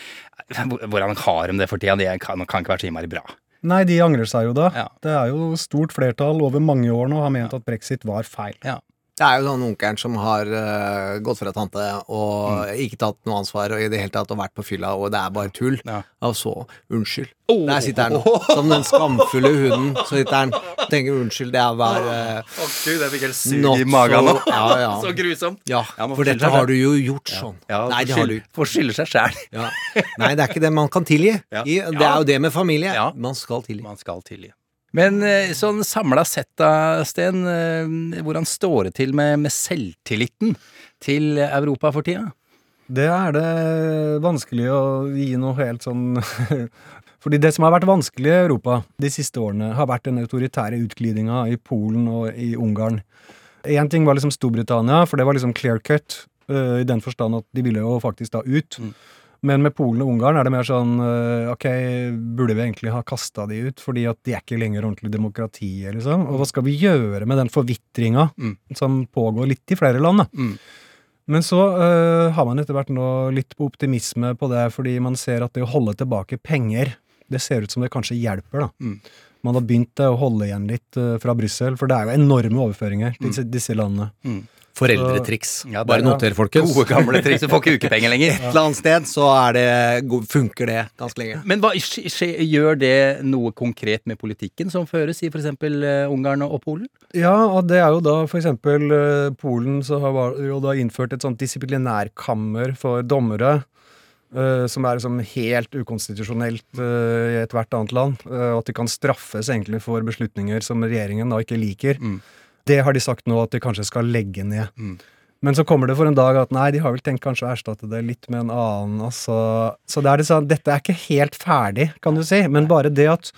Hvordan har de det for tida? Det kan, kan ikke være så innmari bra. Nei, de angrer seg jo da. Det er jo stort flertall over mange år nå har ment at brexit var feil. Ja. Det er jo sånn onkelen som har uh, gått fra tante og ikke tatt noe ansvar og i det hele tatt og vært på fylla, og det er bare tull. Og så unnskyld. Der sitter han som den skamfulle hunden. Så sitter han og tenker unnskyld, det er bare uh, oh, gud, jeg fikk helt sug i magen nå. Ja, ja. så grusomt. Ja, Ja, for dette har du jo gjort sånn. Ja, Nei, det har du skylde- Får skylde seg sjæl. ja. Nei, det er ikke det man kan tilgi. Ja. I, det er jo det med familie. Man skal tilgi. Man skal tilgi. Men eh, sånn samla sett da, Sten, eh, hvordan står det til med, med selvtilliten til Europa for tida? Det er det vanskelig å gi noe helt sånn Fordi det som har vært vanskelig i Europa de siste årene, har vært den autoritære utglidinga i Polen og i Ungarn. Én ting var liksom Storbritannia, for det var liksom clear cut, øh, i den forstand at de ville jo faktisk da ut. Men med Polen og Ungarn er det mer sånn øh, Ok, burde vi egentlig ha kasta de ut? Fordi at de er ikke lenger ordentlig demokrati, liksom. Og hva skal vi gjøre med den forvitringa som pågår litt i flere land, da? Men så uh, har man etter hvert nå litt på optimisme på det, fordi man ser at det å holde tilbake penger, det ser ut som det kanskje hjelper, da. Man har begynt å holde igjen litt uh, fra Brussel, for det er jo enorme overføringer til disse, disse landene. Foreldretriks. Ja, Bare er- noter, folkens. Gode, gamle triks. Du får ikke ukepenger lenger. Et eller annet sted så er det, funker det ganske lenge. Men hva, skje- gjør det noe konkret med politikken som føres i f.eks. Ungarn og Polen? Ja, og det er jo da eksempel eh, Polen så har jo da innført et sånt disiplinærkammer for dommere. Uh, som er liksom helt ukonstitusjonelt uh, i ethvert annet land. Uh, at de kan straffes egentlig for beslutninger som regjeringen da ikke liker. Det har de sagt nå at de kanskje skal legge ned. Men så kommer det for en dag at nei, de har vel tenkt kanskje å erstatte det litt med en annen. Altså. Så det er det sånn, dette er ikke helt ferdig, kan du si. Men bare det at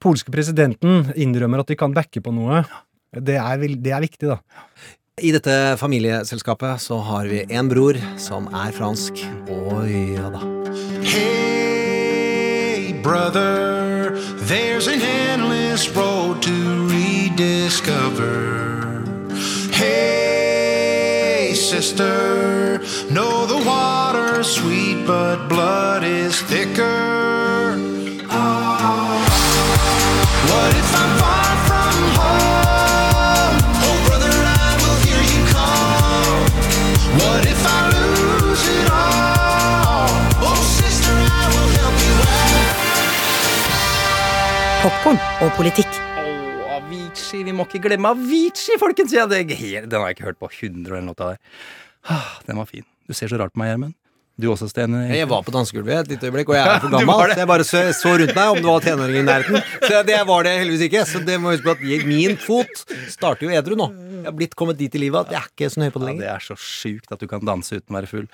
polske presidenten innrømmer at de kan backe på noe, det er, det er viktig, da. I dette familieselskapet så har vi en bror som er fransk. Oi, ja da. Hey, brother, there's an endless road to rediscover. Hey, sister, know the water's sweet, but blood is thicker. Ah, what if I'm far from home? Oh, brother, I will hear you call. What if I lose it all? Oh, og politikk. Må ikke glemme Avicii, folkens! Ja, det, den har jeg ikke hørt på 100 eller noe av der. Ah, Den var fin. Du ser så rart på meg, Gjermund. Du også, Sten? Jeg var på dansegulvet et lite øyeblikk, og jeg er for gammel. så jeg bare så, så rundt meg om det var tenåringer i nærheten. Så det var det heldigvis ikke. Så det må huske på at min fot starter jo edru nå. Jeg har blitt kommet dit i livet at jeg er ikke så nøye på det lenger. Ja, det er så sjukt at du kan danse uten å være full.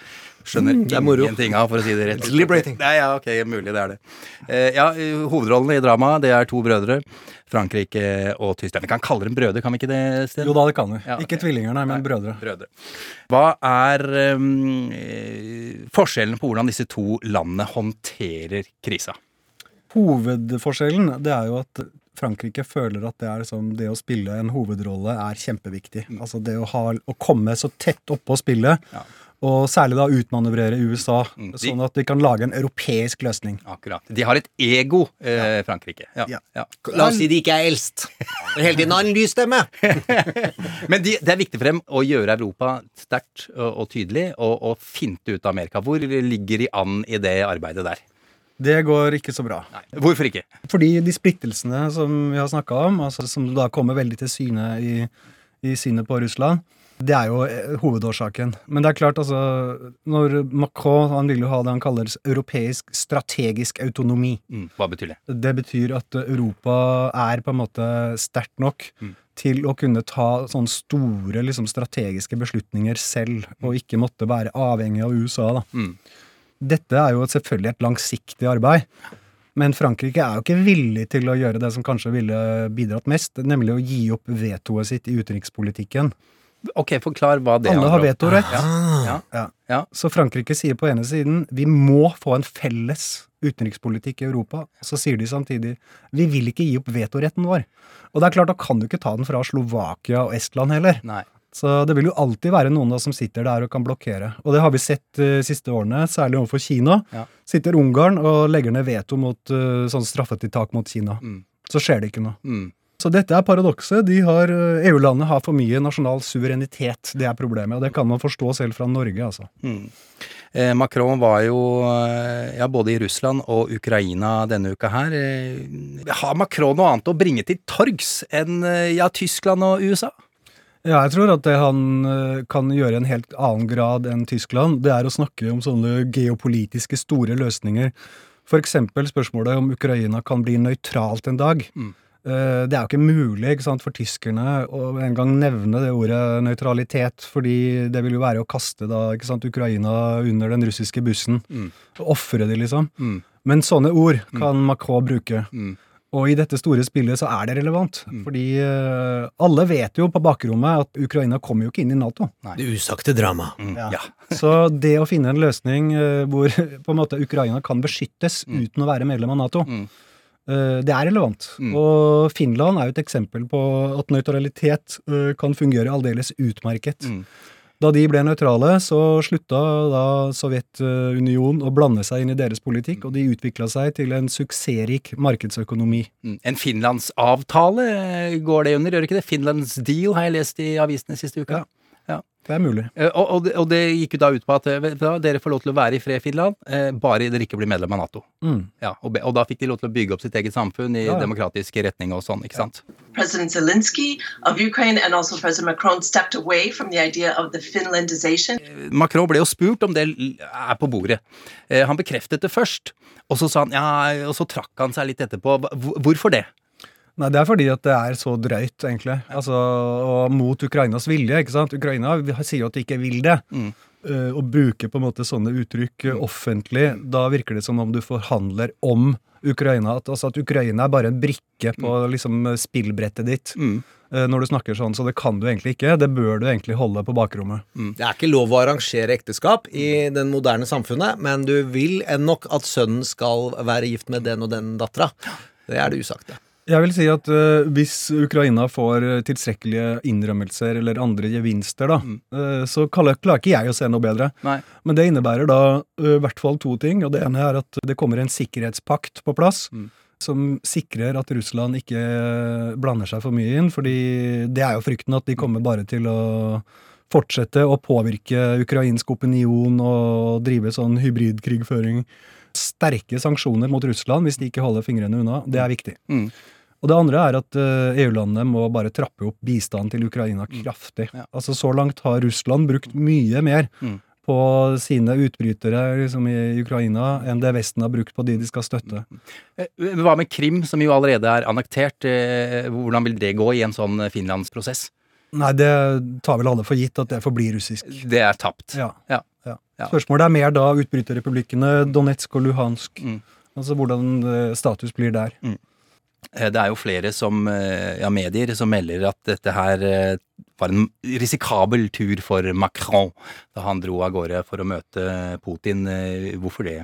Skjønner Mm, det moro. ingenting av, for å si det rett liberating. Nei, ja, ok, mulig det er det. Eh, ja, hovedrollene i dramaet, det er to brødre. Frankrike og Tyskland. Vi kan kalle dem brødre, kan vi ikke det, Sten? Jo da, det kan vi. Ja. Ikke tvillinger, nei, men brødre. Brødre. Hva er um, forskjellen på hvordan disse to landene håndterer krisa? Hovedforskjellen det er jo at Frankrike føler at det, er liksom, det å spille en hovedrolle er kjempeviktig. Mm. Altså det å, ha, å komme så tett oppå spillet, og særlig da utmanøvrere USA, Mm, de- sånn at de kan lage en europeisk løsning. Akkurat. De har et ego, eh, Frankrike. Ja. Ja. La oss si de ikke er eldst. Og hele tiden har en lys stemme. Men de, det er viktig for dem å gjøre Europa sterkt og, og tydelig, og, og finte ut Amerika. Hvor ligger de an i det arbeidet der? Det går ikke så bra. Hvorfor ikke? Fordi de splittelsene som vi har snakka om, altså som da kommer veldig til syne i, i synet på Russland, det er jo eh, hovedårsaken. Men det er klart, altså Når Macron han vil jo ha det han kaller europeisk strategisk autonomi. Mm, hva betyr det? Det betyr at Europa er på en måte sterkt nok til å kunne ta sånne store liksom, strategiske beslutninger selv, og ikke måtte være avhengig av USA. da. Mm. Dette er jo selvfølgelig et langsiktig arbeid. Men Frankrike er jo ikke villig til å gjøre det som kanskje ville bidratt mest, nemlig å gi opp vetoet sitt i utenrikspolitikken. Ok, forklar hva det Alle har vetorett. Ja. Ja. Ja. Så Frankrike sier på ene siden vi må få en felles utenrikspolitikk i Europa. Så sier de samtidig vi vil ikke gi opp vetoretten vår. Og det er klart, da kan du ikke ta den fra Slovakia og Estland heller. Nei. Så det vil jo alltid være noen da som sitter der og kan blokkere. Og det har vi sett de siste årene, særlig overfor Kina. Ja. Sitter Ungarn og legger ned veto mot uh, sånn straffetiltak mot Kina. Mm. Så skjer det ikke noe. Mm. Så dette er paradokset. De eh, EU-landet har for mye nasjonal suverenitet. Det er problemet, og det kan man forstå selv fra Norge, altså. Mm. Eh, Macron var jo eh, ja, både i Russland og Ukraina denne uka her. Eh, har Macron noe annet å bringe til torgs enn ja, Tyskland og USA? Ja, jeg tror at det han kan gjøre i en helt annen grad enn Tyskland, det er å snakke om sånne geopolitiske store løsninger. Eksempel spørsmålet om Ukraina kan bli nøytralt en dag. Eh, Det er jo ikke mulig ikke sant, for tyskerne å en gang nevne det ordet nøytralitet, fordi det vil jo være å kaste da, ikke sant, Ukraina under den russiske bussen. Mm. Ofre de, liksom. Mm. Men sånne ord kan Macron bruke. Mm. Og i dette store spillet så er det relevant. Fordi eh, alle vet jo på bakrommet at Ukraina kommer jo ikke inn i Nato. Det usagte drama. Ja. Så det å finne en løsning eh, hvor på en måte Ukraina kan beskyttes uten å være medlem av Nato, eh, det er relevant. Og Finland er jo et eksempel på at nøytralitet eh, kan fungere aldeles utmerket. Da de ble nøytrale, så slutta da Sovjetunionen å blande seg inn i deres politikk, og de utvikla seg til en suksessrik markedsøkonomi. Mm. En finlandsavtale eh, går det under, gjør det ikke det? Finlands deal har jeg lest i avisene siste uka. Ja. Det er mulig. Eh, Og, og, det, og det gikk jo da ut på at eh, dere får lov til å være i fred, Finland, eh, bare dere ikke blir medlem av Nato. Mm. Ja, og, og da fikk de lov til å bygge opp sitt eget samfunn i Ja. demokratisk retning og sånn, ikke sant? President Zelensky of Ukraine and also President Macron stepped away from the idea of the Finlandization. Macron ble jo spurt om det er på bordet. Eh, han bekreftet det først, og så sa han ja, og så trakk han seg litt etterpå. Hvorfor det? Nei, det er fordi at det er så drøyt, egentlig. Altså, og mot Ukrainas vilje, ikke sant. Ukraina sier jo at de ikke vil det. Eh, Å bruke på en måte sånne uttrykk eh, offentlig, da virker det som om du forhandler om Ukraina. At, altså at Ukraina er bare en brikke på liksom spillbrettet ditt. eh, Når du snakker sånn, så det kan du egentlig ikke. Det bør du egentlig holde på bakrommet. Det er ikke lov å arrangere ekteskap i den moderne samfunnet, men du vil nok at sønnen skal være gift med den og den dattera. Det er det usagte. Jeg vil si at uh, hvis Ukraina får eh, tilstrekkelige innrømmelser eller andre gevinster, da, eh, så klarer ikke jeg å se noe bedre. Nei. Men det innebærer da i i hvert fall to ting. og Det ene er at det kommer en sikkerhetspakt på plass. Som sikrer at Russland ikke blander seg for mye inn. fordi det er jo frykten at de kommer bare til å fortsette å påvirke ukrainsk opinion og drive sånn hybridkrigføring. Sterke sanksjoner mot Russland hvis de ikke holder fingrene unna. Det er viktig. Mm. Og det andre er at eh, EU-landene må bare trappe opp bistanden til Ukraina kraftig. Altså Så langt har Russland brukt mye mer Mm. på sine utbrytere liksom, i Ukraina enn det Vesten har brukt på de de skal støtte. Eh, Hva med Krim, som jo allerede er annektert? Eh, Hvordan vil det gå i en sånn finlandsprosess? Nei, det tar vel alle for gitt at det forblir russisk. Det er tapt. Ja. Ja. Ja. Ja. Spørsmålet er mer da utbryterrepublikkene Donetsk og Luhansk. Mm. Altså hvordan status blir der. Eh, Det er jo flere som, eh, ja, medier som melder at dette her eh, var en risikabel tur for Macron da han dro av gårde for å møte Putin. Eh, Hvorfor det?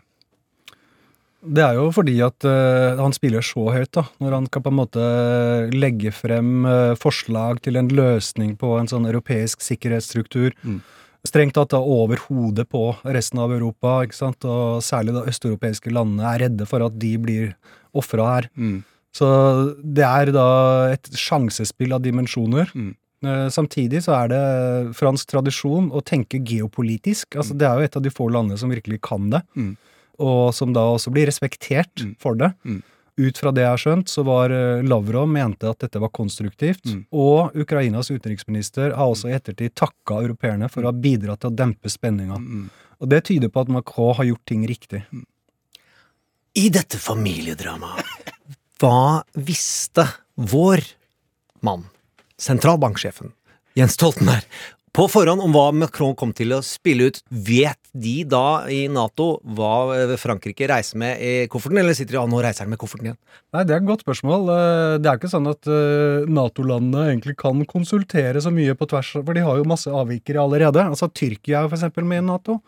Det er jo fordi at uh, han spiller så høyt, da. Når han kan på en måte legge frem uh, forslag til en løsning på en sånn europeisk sikkerhetsstruktur. Strengt tatt da over hodet på resten av Europa, ikke sant. Og særlig da østeuropeiske landene er redde for at de blir ofra her. Så det er da et sjansespill av dimensjoner. Mm. Samtidig så er det fransk tradisjon å tenke geopolitisk. Altså Det er jo et av de få landene som virkelig kan det og som da også blir respektert for det. Ut fra det jeg har skjønt, så var eh, Lavrov mente at dette var konstruktivt. Og Ukrainas utenriksminister har også i ettertid takka europeerne for å ha bidratt til å dempe spenninga. Og det tyder på at Macron har gjort ting riktig. I dette familiedramaet, hva visste vår mann, sentralbanksjefen, Jens Stoltenberg, på forhånd om hva Macron kom til å spille ut? Vet de da i Nato hva Frankrike reiser med i kofferten, eller sitter de ja, nå reiser han med kofferten igjen? Nei, Det er et godt spørsmål. Eh, Det er ikke sånn at eh, Nato-landene egentlig kan konsultere så mye på tvers, for de har jo masse avvikere allerede. Altså Tyrkia er eksempel med i Nato.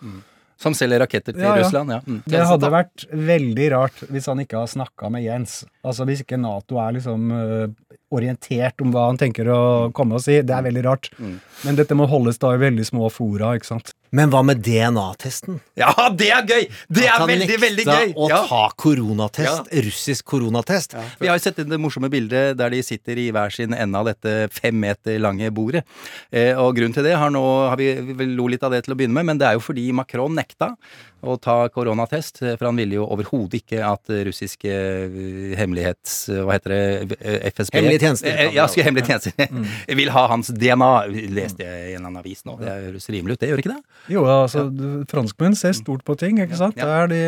Som selger raketter til Ja, ja. Russland? Ja. Mm. Det hadde vært veldig rart hvis han ikke har snakka med Jens. Altså Hvis ikke Nato er liksom uh, orientert om hva han tenker å komme og si. Det er veldig rart. Men dette må holdes da i veldig små fora, ikke sant. Men hva med DNA-testen? Ja, det er gøy! Det er veldig, veldig, gøy! å Ja. ta koronatest. Russisk koronatest. Vi har jo sett det morsomme bildet der de sitter i hver sin ende av dette fem meter lange bordet. Eh, og grunnen til det har nå har vi, vi lo litt av det til å begynne med, men det er jo fordi Macron nekta å ta koronatest. eh, For han ville jo overhodet ikke at russiske eh, hemmelighets... Hva heter det? eh, FSB? Hemmelige tjenester. Eh, Ja, hemmelige tjenester. Mm. Vil ha hans DNA. Leste jeg i en annen avis nå. Det høres rimelig ut, det gjør ikke det? Jo, altså, franskmenn ser stort på ting, ikke sant? Det er de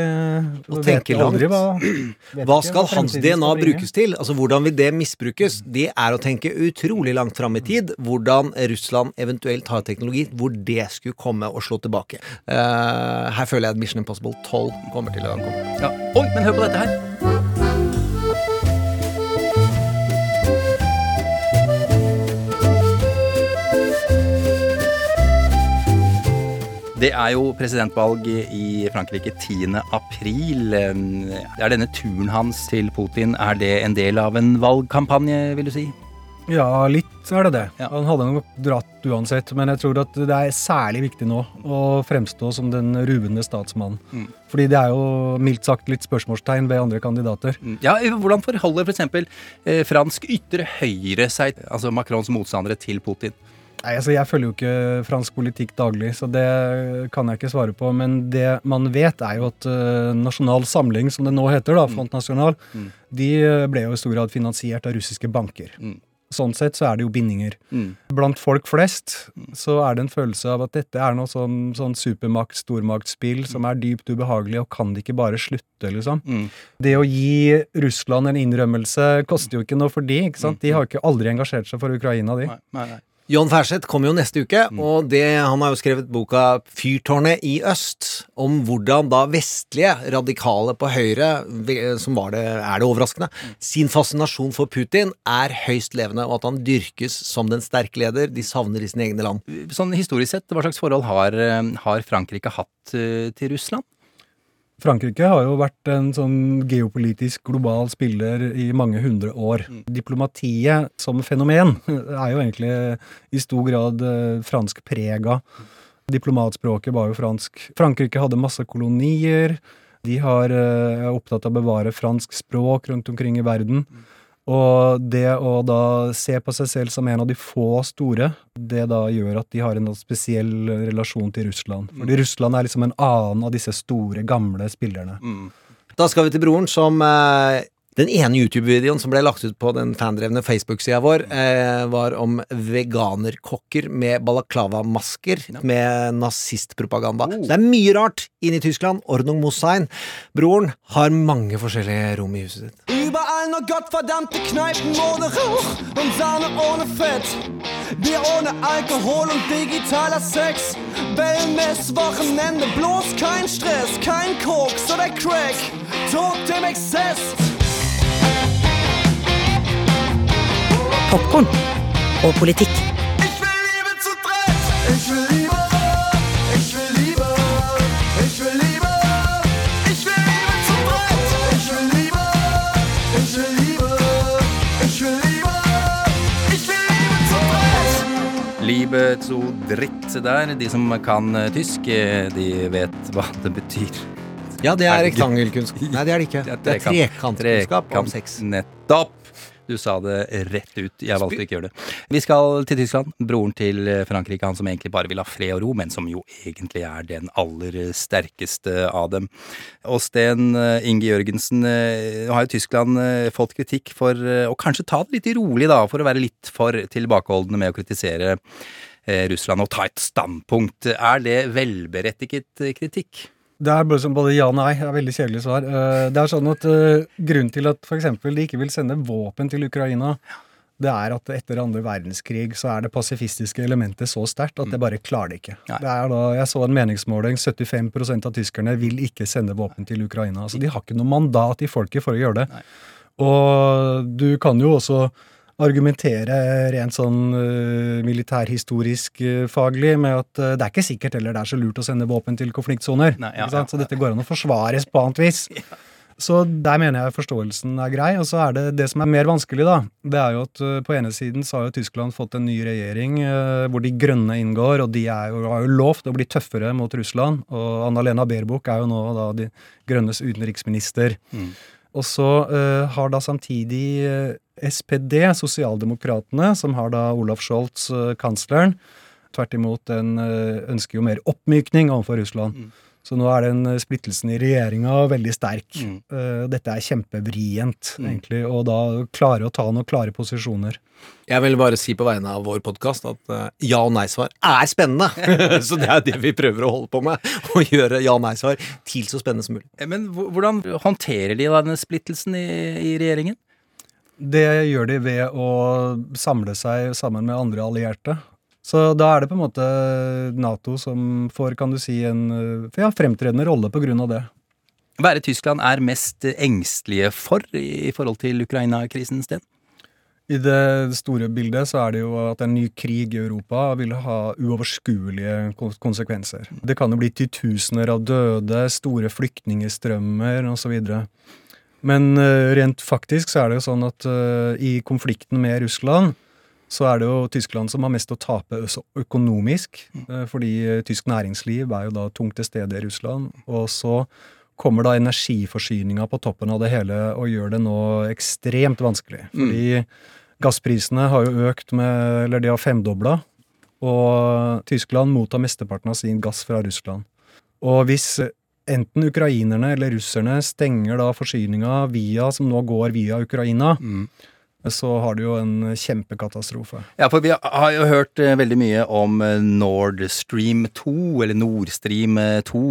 Og tenker aldri langt. hva Hva skal hans DNA brukes til? Altså Hvordan vil det misbrukes? Det er å tenke utrolig langt fram i tid. Hvordan Russland eventuelt har teknologi hvor det skulle komme og slå tilbake. Uh, her føler jeg at Mission Impossible 12 kommer til å komme. Ja. Oi, men hør på dette her. Det er jo presidentvalg i Frankrike 10. april. Er denne turen hans til Putin er det en del av en valgkampanje, vil du si? Ja, litt er det det. Han hadde nok dratt uansett, men jeg tror at det er særlig viktig nå å fremstå som den ruvende statsmannen. Mm. Fordi det er jo mildt sagt litt spørsmålstegn ved andre kandidater. Ja, Hvordan forholder f.eks. Eh, fransk ytre høyre seg, altså Macrons motstandere, til Putin? Nei, altså Jeg følger jo ikke fransk politikk daglig, så det kan jeg ikke svare på. Men det man vet, er jo at eh, Nasjonal Samling, som det nå heter, da, Front National, Mm. de ble jo i stor grad finansiert av russiske banker. Sånn sett så er det jo bindinger. Mm. Blant folk flest så er det en følelse av at dette er noe sånn, sånn supermakt, stormaktspill som er dypt ubehagelig, og kan det ikke bare slutte, liksom? Mm. Det å gi Russland en innrømmelse koster jo ikke noe for de, ikke sant? De har jo ikke aldri engasjert seg for Ukraina, de. Nei, Nei, nei. John Ferseth kommer jo neste uke, og det, han har jo skrevet boka 'Fyrtårnet i øst', om hvordan da vestlige radikale på høyre, som var det, er det overraskende, sin fascinasjon for Putin er høyst levende, og at han dyrkes som den sterke leder de savner i sine egne land. Sånn historisk sett, hva slags forhold har, eh, har Frankrike hatt eh, til Russland? Frankrike har jo vært en sånn geopolitisk global spiller i mange hundre år. Diplomatiet som fenomen er jo egentlig i stor grad franskprega. fransk prega. Diplomatspråket var jo fransk. Frankrike hadde masse kolonier. De har, eh, er opptatt av å bevare fransk språk rundt omkring i verden. Og det å da se på seg selv som en av de få store, det da gjør at de har en spesiell relasjon til Russland. Fordi Russland er liksom en annen av disse store, gamle spillerne. Da skal vi til broren som eh, Den ene YouTube-videoen som ble lagt ut på den fandrevne Facebook-sida vår, eh, var om veganerkokker med balaklava-masker med nazistpropaganda. Så det er mye rart inne i Tyskland. Ordnung Mossein. Broren har mange forskjellige rom i huset sitt. Überall nur gottverdammte Kneipen ohne Rauch und Sahne ohne Fett. Bier ohne Alkohol und digitaler Sex. Wellness, Wochenende, bloß kein Stress, kein Koks oder Crack. Tod dem Exzess. Popkorn og politikk. Liebe zu dritt. Der. De som kan eh, tysk, eh, de vet hva det betyr. Ja, det er rektangelkunnskap. Nei, det er det ikke. Det er trekant- trekantkunnskap om sex. Nettopp! Du sa det rett ut. Jeg valgte ikke å gjøre det. Vi skal til Tyskland. Broren til Frankrike, han som egentlig bare vil ha fred og ro, men som jo egentlig er den aller sterkeste av dem. Og Sten eh, Inge Jørgensen, eh, nå har jo Tyskland eh, fått kritikk for eh, å kanskje ta det litt rolig, da, for å være litt for tilbakeholdne med å kritisere eh, Russland og ta et standpunkt. Er det velberettiget eh, kritikk? Det er bare som både ja og nei. Det er veldig kjedelig svar. Eh, Det er sånn at eh, Grunnen til at f.eks. de ikke vil sende våpen til Ukraina, det er at etter andre verdenskrig så er det pasifistiske elementet så sterkt at det bare klarer det ikke. Det er da, jeg så en meningsmåling. 75% av tyskerne vil ikke sende våpen til Ukraina. Altså De har ikke noe mandat i folket for å gjøre det. Og du kan jo også argumentere rent sånn uh, militærhistorisk eh, faglig med at eh, det er ikke sikkert heller det er så lurt å sende våpen til konfliktsoner. Nei, ja, sant? Så dette går an å forsvares på annet vis. Så der mener jeg forståelsen er grei. Og så er det det som er mer vanskelig, da. Det er jo at eh, på ene siden så har jo Tyskland fått en ny regjering eh, hvor de grønne inngår, og de er jo, har jo lovt å bli tøffere mot Russland. Og Anna-Lena Baerbock er jo nå da de grønnes utenriksminister. Og så uh, har da samtidig eh, SPD, Sosialdemokratene, som har da Olaf Scholz, eh, kansleren, tvert imot den ønsker jo mer oppmykning overfor Russland. Så nå er den eh, splittelsen i regjeringa veldig sterk. Mm. dette er kjempevrient, egentlig, og da klare å ta noen klare posisjoner. Jeg vil bare si på vegne av vår podkast at eh, ja- og nei-svar er spennende! så det er det vi prøver å holde på med. Å gjøre ja- og nei-svar til så spennende som mulig. Eh, Men hvordan håndterer de da denne splittelsen i, i regjeringen? Det gjør de ved å samle seg sammen med andre allierte. Så da er det på en måte Nato som får, kan du si, en eh, ja, fremtredende rolle på grunn av det. Hva er det Tyskland er mest engstelige for i forhold til Ukraina-krisen, Sten? I det store bildet så er det jo at en ny krig i Europa vil ha uoverskuelige konsekvenser. Det kan jo bli titusener av døde, store flyktningestrømmer osv. Men eh, rent faktisk så er det jo sånn at eh, i konflikten med Russland så er det jo Tyskland som har mest å tape økonomisk. eh, fordi eh, tysk næringsliv er jo da tungt til stede i Russland. Og så kommer da energiforsyninga på toppen av det hele og gjør det nå ekstremt vanskelig. Fordi gassprisene har jo økt med Eller de har femdobla. Og Tyskland mottar mesteparten av sin gass fra Russland. Og hvis enten ukrainerne eller russerne stenger da forsyninga via, som nå går via Ukraina, så har du jo en kjempekatastrofe. Ja, for vi har jo hørt eh, veldig mye om eh, Nord Stream 2, eller Nord Stream eh, 2.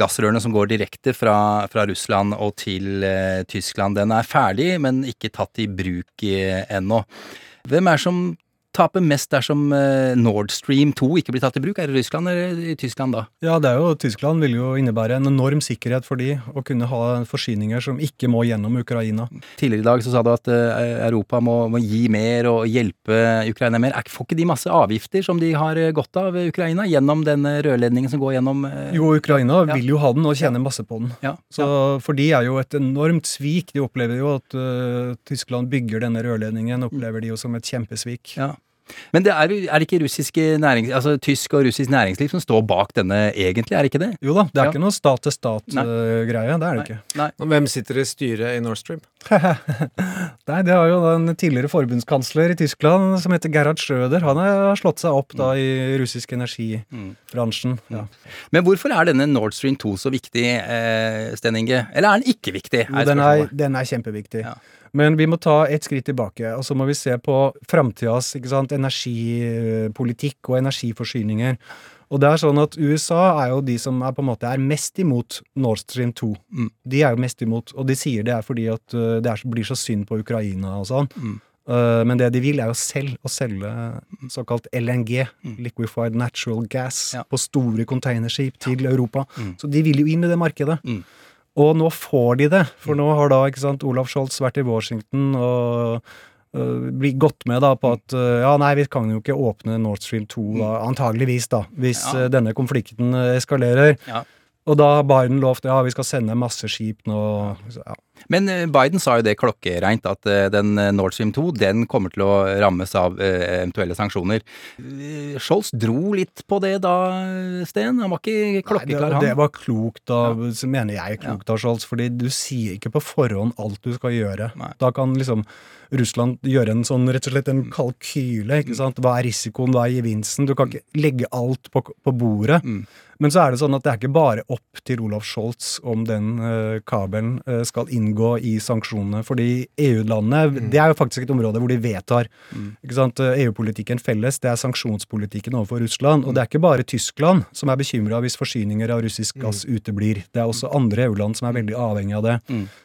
Gassrørene som går direkte fra, fra Russland og til eh, Tyskland. Den er ferdig, men ikke tatt i bruk eh, ennå. Hvem er det som taper mest dersom eh, Nord Stream 2 ikke blir tatt i bruk? Er det Russland eller i Tyskland da? Ja, det er jo, Tyskland vil jo innebære en enorm sikkerhet for de å kunne ha forsyninger som ikke må gjennom Ukraina. Tidligere i dag så sa du at eh, Europa må, må gi mer og hjelpe Ukraina mer. Er, får ikke de masse avgifter som de har eh, godt av, Ukraina, gjennom den rørledningen som går gjennom Jo, Ukraina vil jo ha den og tjene masse på den. Ja, Så For de er jo et enormt svik. De opplever jo at uh, Tyskland bygger denne rørledningen, opplever de jo som et kjempesvik. Ja. Men det er, er det ikke nærings, altså tysk og russisk næringsliv som står bak denne egentlig, er det ikke det? Jo da, det er Ja. ikke noe stat-til-stat-greie. det er det ikke. Nei. Og hvem sitter i styret i Nord Stream? Nei, det har jo den en tidligere forbundskansler i Tyskland som heter Gerhard Schröder. Han har slått seg opp da i russisk energibransjen. Ja. Men hvorfor er denne Nord Stream 2 så viktig, eh, Sten Inge? Eller er den ikke viktig? Er den, er, den er kjempeviktig. Men vi må ta et skritt tilbake, og så må vi se på framtidas energipolitikk og energiforsyninger. Og det er sånn at USA er jo de som er på en måte er mest imot Nord Stream 2. De er jo mest imot, og de sier det er fordi at uh, det er, blir så synd på Ukraina og sånn. Uh, men det de vil, er jo selv å selge såkalt LNG, Liquefied Natural Gas, på store containerskip til Europa. Så de vil jo inn i det markedet. Og nå får de det, for nå har da ikke sant, Olaf Scholz vært i Washington og øh, bli gått med da på at øh, ja, nei, vi kan jo ikke åpne Nord Stream 2, da, antageligvis, da, hvis Ja. øh, denne konflikten eskalerer. Ja. Og da har Biden lovt ja, vi skal sende masse skip nå. Så, ja. Men eh, Biden sa jo det klokkereint, at eh, den eh, Nord Stream 2 den kommer til å rammes av eventuelle sanksjoner. Scholz dro litt på det da, Sten? Han var ikke klokkeklar, det, han? det var klokt av, ja. mener jeg klokt av Scholz, fordi du sier ikke på forhånd alt du skal gjøre. Da kan liksom Russland gjøre en sånn, rett og slett en kalkyle, ikke sant. Hva er risikoen, hva er gevinsten? Du kan ikke legge alt på, på bordet. Men så er det sånn at det er ikke bare opp til Olaf Scholz om den eh, kabelen eh, skal inngå i sanksjonene. Fordi EU-landene, det er jo faktisk et område hvor de vedtar. Ikke? Eh, EU-politikken felles, det er sanksjonspolitikken overfor Russland. Og det er ikke bare Tyskland som er bekymra hvis forsyninger av russisk gass uteblir. Det er også andre EU-land som er veldig avhengig av det.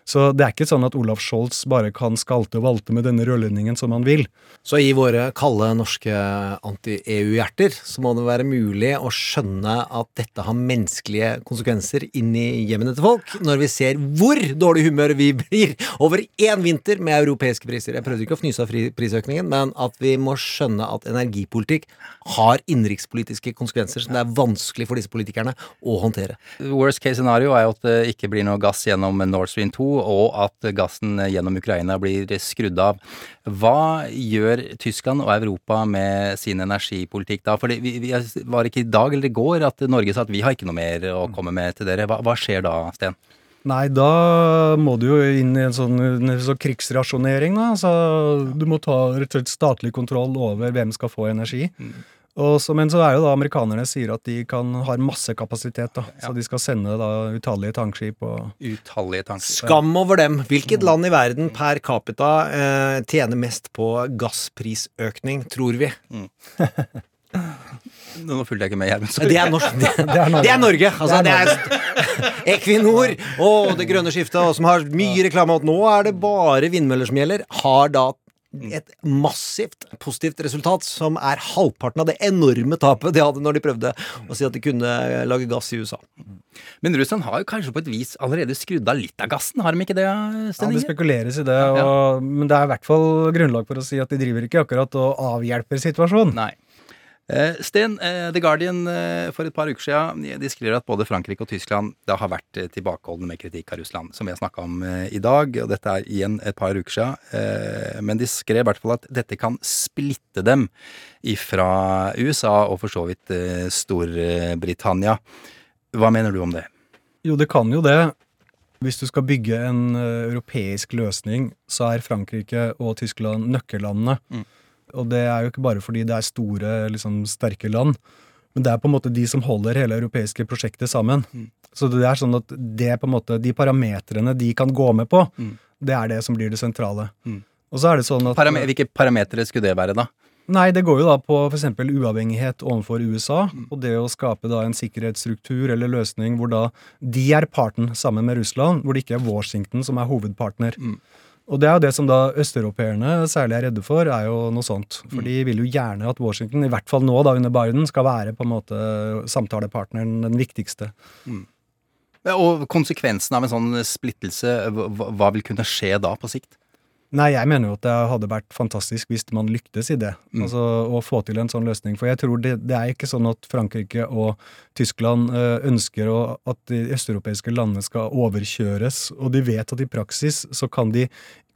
Så det er ikke sånn at Olaf Scholz bare kan skalte og valte med denne rørledningen som han vil. Så i våre kalde norske anti-EU-hjerter så må det være mulig å skjønne at dette dette ha menneskelige konsekvenser inn i hjemmene til folk, når vi ser hvor dårlig humør vi blir over én vinter med europeiske priser? Jeg prøvde ikke å fnyse av prisøkningen, men at vi må skjønne at energipolitikk har innenrikspolitiske konsekvenser som det er vanskelig for disse politikerne å håndtere. Worst case scenario er jo at det ikke blir noe gass gjennom Nord Stream 2, og at gassen gjennom Ukraina blir skrudd av. Hva gjør Tyskland og Europa med sin energipolitikk da? For vi var ikke i dag eller i går at Norge sa at vi har ikke noe mer å komme med til dere. Hva, hva skjer da, Sten? Nei, da må du jo inn i en sånn, en sånn krigsrasjonering, da. Så du må ta rett og slett statlig kontroll over hvem skal få energi. Og så, men så er jo da amerikanerne sier at de kan, har masse kapasitet, da. Så de skal sende da utallige tankskip og Utallige tankskip. Skam over dem. Hvilket land i verden per capita eh, tjener mest på gassprisøkning, tror vi? Nå fulgte jeg ikke med, Gjermund. Det er, norsk, det, det er Norge. Det er Norge. Altså, det er Equinor og det grønne skiftet, og som har mye reklame om at nå er det bare vindmøller som gjelder, har da et massivt positivt resultat som er halvparten av det enorme tapet de hadde når de prøvde å si at de kunne lage gass i USA. Men Russland har jo kanskje på et vis allerede skrudd av litt av gassen, har de ikke det, Ja, det spekuleres i det, og, men det er i hvert fall grunnlag for å si at de driver ikke akkurat og avhjelper situasjonen. Nei. Eh, Sten, eh, The Guardian eh, for et par uker siden de skriver at både Frankrike og Tyskland da har vært eh, tilbakeholdne med kritikk av Russland, som vi har snakka om i dag. og Dette er igjen et par uker siden. Men de skrev i hvert fall at dette kan splitte dem ifra USA og for så vidt Storbritannia. Hva mener du om det? Jo, det kan jo det. Hvis du skal bygge en europeisk løsning, så er Frankrike og Tyskland nøkkellandene. Og det er jo ikke bare fordi det er store, liksom, sterke land, men det er på en måte de som holder hele europeiske prosjektet sammen. Så det er sånn at det på en måte, de parametrene de kan gå med på, det er det som blir det sentrale. Og så er det sånn at Param hvilke parametere skulle det være, da? Nei, det går jo da på f.eks. uavhengighet overfor USA, og det å skape da en sikkerhetsstruktur eller løsning hvor da de er parten sammen med Russland, hvor det ikke er Washington som er hovedpartner. Og det er jo det som da østeuropeerne særlig er redde for, er jo noe sånt. For de vil jo gjerne at Washington, i hvert fall nå da under Biden, skal være på en måte samtalepartneren, den viktigste. Mm. Og konsekvensen av en sånn splittelse, hva, hva vil kunne skje da på sikt? Nei, jeg mener jo at det hadde vært fantastisk hvis man lyktes i det. Altså å få til en sånn løsning. For jeg tror det, det er ikke sånn at Frankrike og Tyskland eh, ønsker å, at de østeuropeiske landene skal overkjøres. Og de vet at i praksis så kan de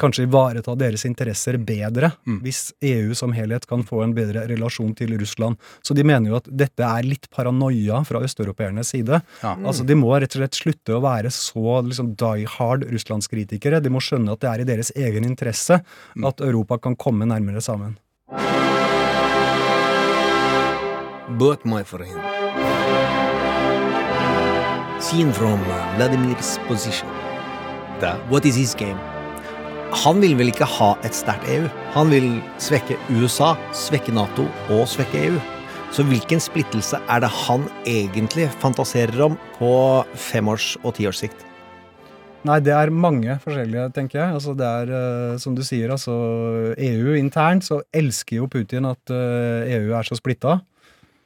kanskje ivareta deres interesser bedre hvis EU som helhet kan få en bedre relasjon til Russland. Så de mener jo at dette er litt paranoia fra østeuropeernes side. Ja. Altså De må rett og slett slutte å være så liksom, die hard russlandskritikere. De må skjønne at det er i deres egen interesse at Europa kan komme nærmere sammen. But my friend Seen from uh, Vladimir's position What is his game? Han vil vel ikke ha et sterkt EU? Han vil svekke USA, svekke Nato og svekke EU. Så hvilken splittelse er det han egentlig fantaserer om på femårs- og tiårssikt? Nei, det er mange forskjellige, tenker jeg. Altså, det er, uh, som du sier, altså EU internt så elsker jo Putin at uh, EU er så splitta.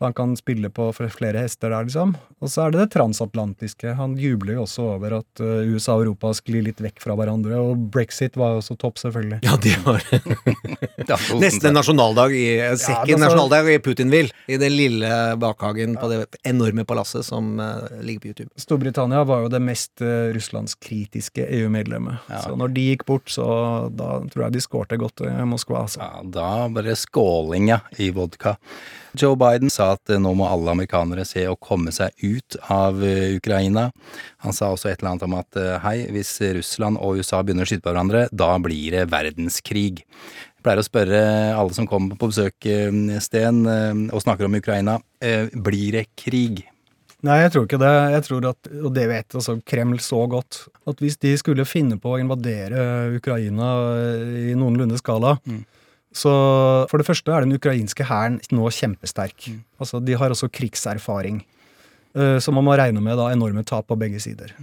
Han kan spille på flere hester der, liksom. Og så er det det transatlantiske. Han jubler jo også over at eh, USA og Europa sklir litt vekk fra hverandre. Og brexit var jo også topp, selvfølgelig. Ja, det var Nesten en nasjonaldag i sekken altså- nasjonaldag i Putinville. I den lille bakhagen på det enorme palasset som eh, ligger på YouTube. Storbritannia var jo det mest uh, russlandskritiske EU-medlemmet. Så når de gikk bort, så da tror jeg de skårte godt i Moskva. Altså. Ja, da bare skåling, ja, i vodka. Joe Biden sa at eh, nå må alle amerikanere se å komme seg ut av eh, Ukraina. Han sa også et eller annet om at eh, hei, hvis Russland og USA begynner å skyte på hverandre, da blir det verdenskrig. Jeg pleier å spørre alle som kommer på besøk, Sten, og snakker om Ukraina, blir det krig? Nei, jeg tror ikke det. Jeg tror at, og det vet altså Kreml så godt, at hvis de skulle finne på å invadere Ukraina i noenlunde skala, så for det første er den ukrainske hæren nå kjempesterk. Altså, de har også krigserfaring. eh, Så man må regne med da enorme tap på begge sider.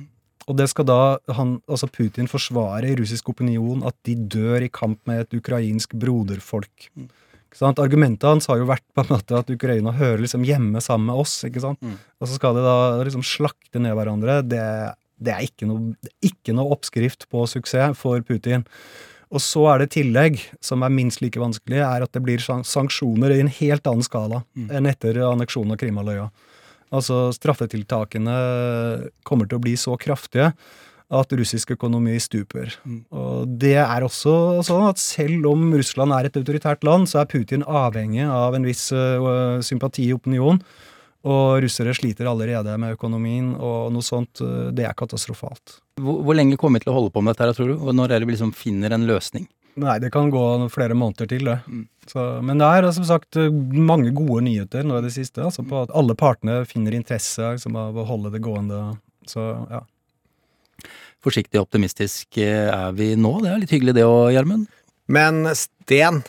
Og det skal da han, altså Putin forsvare i russisk opinion at de dør i kamp med et ukrainsk broderfolk. Ikke sant? Argumentet hans har jo vært på en måte at Ukraina hører liksom hjemme sammen med oss. ikke sant? Og så skal de da liksom slakte ned hverandre. Det, det er ikke noe, det er ikke noe oppskrift på suksess for Putin. Og så er det tillegg, som er minst like vanskelig, er at det blir sanksjoner i en helt annen skala enn etter anneksjonen av Krimhalvøya. Altså straffetiltakene kommer til å bli så kraftige at russisk økonomi stuper. Og det er også sånn at selv om Russland er et autoritært land, så er Putin avhengig av en viss uh, sympati i opinion. Og russere sliter allerede med økonomien, og noe sånt, det er katastrofalt. Hvor, hvor lenge kommer vi til å holde på med dette, her, tror du? Og når er det vi liksom finner en løsning? Nei, det kan gå flere måneder til, det. Så, men det er som sagt mange gode nyheter nå i det siste. Altså på at alle partene finner interesse liksom, av å holde det gående. Så ja. Forsiktig optimistisk er vi nå. Det er litt hyggelig det òg, Gjermund. Men Sten,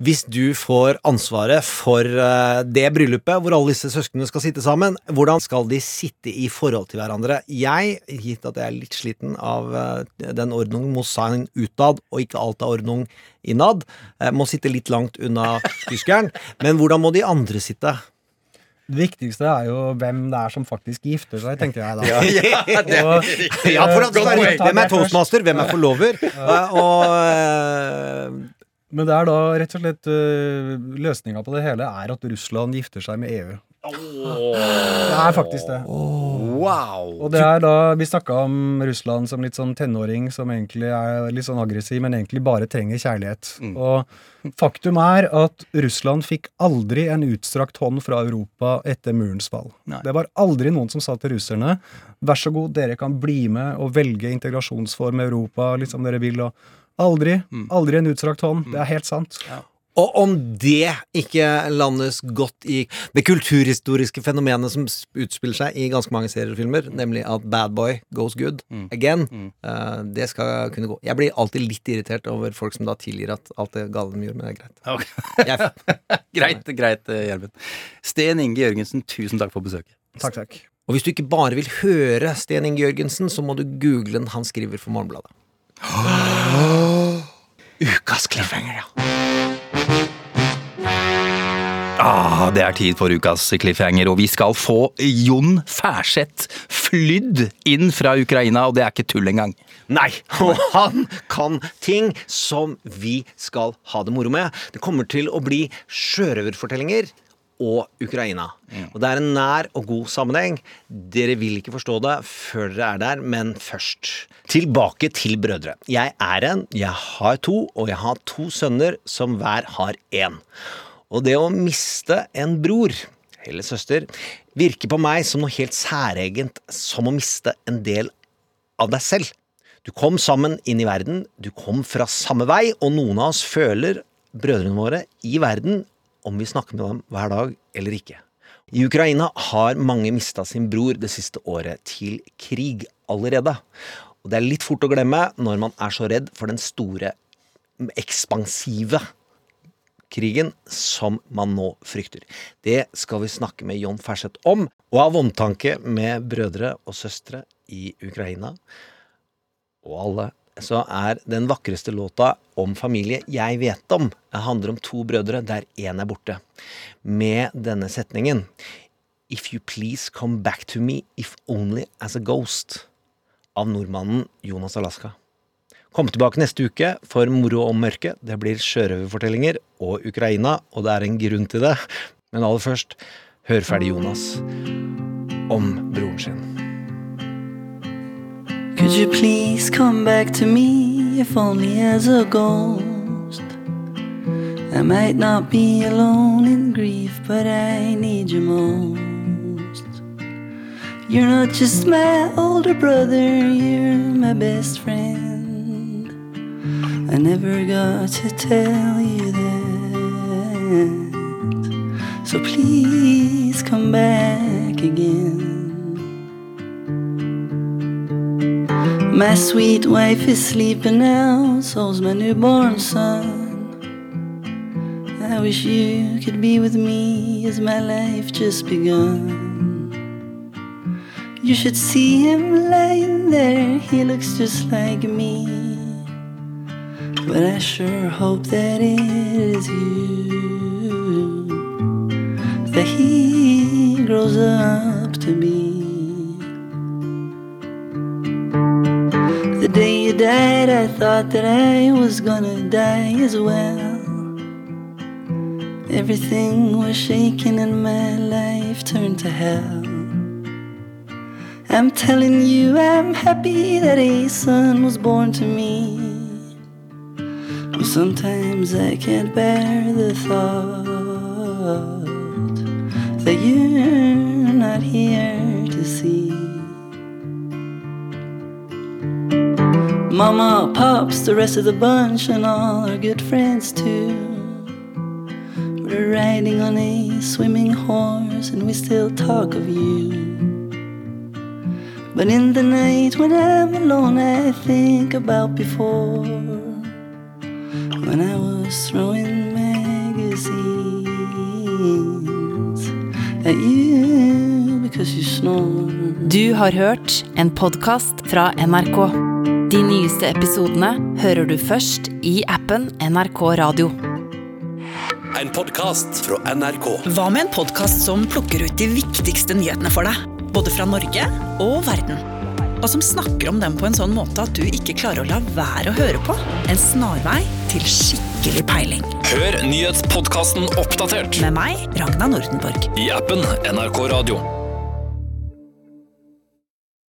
hvis du får ansvaret for eh, det bryllupet hvor alle disse søsknene skal sitte sammen, hvordan skal de sitte i forhold til hverandre? Jeg, gitt at jeg er litt sliten av eh, den ordnung Mossain utad, og ikke alt er ordnung innad, eh, må sitte litt langt unna tyskeren. Men hvordan må de andre sitte? Det viktigste er jo hvem det er som faktisk gifter seg, tenkte jeg da. Ja, ja, det- ja, for at Hvem er toastmaster, hvem er forlover? Og Men det er da rett og slett uh, løsninga på det hele er at Russland gifter seg med EU. Det er faktisk det. Wow! Og det er da Vi snakka om Russland som litt sånn tenåring som egentlig er litt sånn aggressiv, men egentlig bare trenger kjærlighet. Og faktum er at Russland fikk aldri en utstrakt hånd fra Europa etter murens fall. Det var aldri noen som sa til russerne vær så god, dere kan bli med og velge integrasjonsform i Europa liksom dere vil. og Aldri. Aldri en utstrakt hånd. Det er helt sant. Og om det ikke landes godt i det kulturhistoriske fenomenet som utspiller seg i ganske mange seriefilmer, nemlig at bad boy goes good again, eh, det skal kunne gå. Jeg blir alltid litt irritert over folk som da tilgir at alt det gale de gjorde, men det er greit. Jeg- greit, greit, eh, Gjermund. Sten Inge Jørgensen, tusen takk for besøket. Takk, takk. Og hvis du ikke bare vil høre Sten Inge Jørgensen, så må du google den han skriver for Morgenbladet. Ukas cliffhanger, ja. Ah, det er tid for ukas cliffhanger, og vi skal få Jon Færseth flydd inn fra Ukraina, og det er ikke tull engang. Nei, og han kan ting som vi skal ha det moro med. Det kommer til å bli sjørøverfortellinger og Ukraina. Og det er en nær og god sammenheng. Dere vil ikke forstå det før dere er der, men først. Tilbake til brødre. Jeg er en, jeg har to, og jeg har to sønner som hver har én. Og det å miste en bror eller søster virker på meg som noe helt særegent, som å miste en del av deg selv. Du kom sammen inn i verden, du kom fra samme vei, og noen av oss føler brødrene våre i verden om vi snakker med dem hver dag eller ikke. I Ukraina har mange mista sin bror det siste året til krig allerede. Og det er litt fort å glemme når man er så redd for den store, ekspansive krigen som man nå frykter. Det skal vi snakke med John Ferseth om, og av omtanke med brødre og søstre i Ukraina og alle, så er den vakreste låta om familie jeg vet om, det handler om to brødre der én er borte, med denne setningen If you please come back to me if only as a ghost, av nordmannen Jonas Alaska. Kom tilbake neste uke for moro om mørket. Det blir sjørøverfortellinger og Ukraina, og det er en grunn til det. Men aller først, hør ferdig Jonas om broren sin. Could you please come back to me if only as a ghost? I might not be alone in grief, but I need you most. You're not just my older brother, you're my best friend. I never got to tell you that. So please come back again. My sweet wife is sleeping now, so's my newborn son. I wish you could be with me as my life just begun. You should see him lying there, he looks just like me. But I sure hope that it is you that he grows up to be. Thought that I was gonna die as well. Everything was shaking and my life turned to hell. I'm telling you, I'm happy that a son was born to me. But sometimes I can't bear the thought that you're not here to see. Mama, Pops, the rest of the bunch, and all our good friends too. We're riding on a swimming horse, and we still talk of you. But in the night when I'm alone, I think about before when I was throwing magazines at you because you snore. Du har hørt en podkast fra NRK. De nyeste episodene hører du først i appen NRK Radio. En podkast fra NRK. Hva med en podkast som plukker ut de viktigste nyhetene for deg? Både fra Norge og verden. Og som snakker om dem på en sånn måte at du ikke klarer å la være å høre på. En snarvei til skikkelig peiling. Hør nyhetspodkasten Oppdatert Med meg, Ragna Nordenborg. i appen NRK Radio.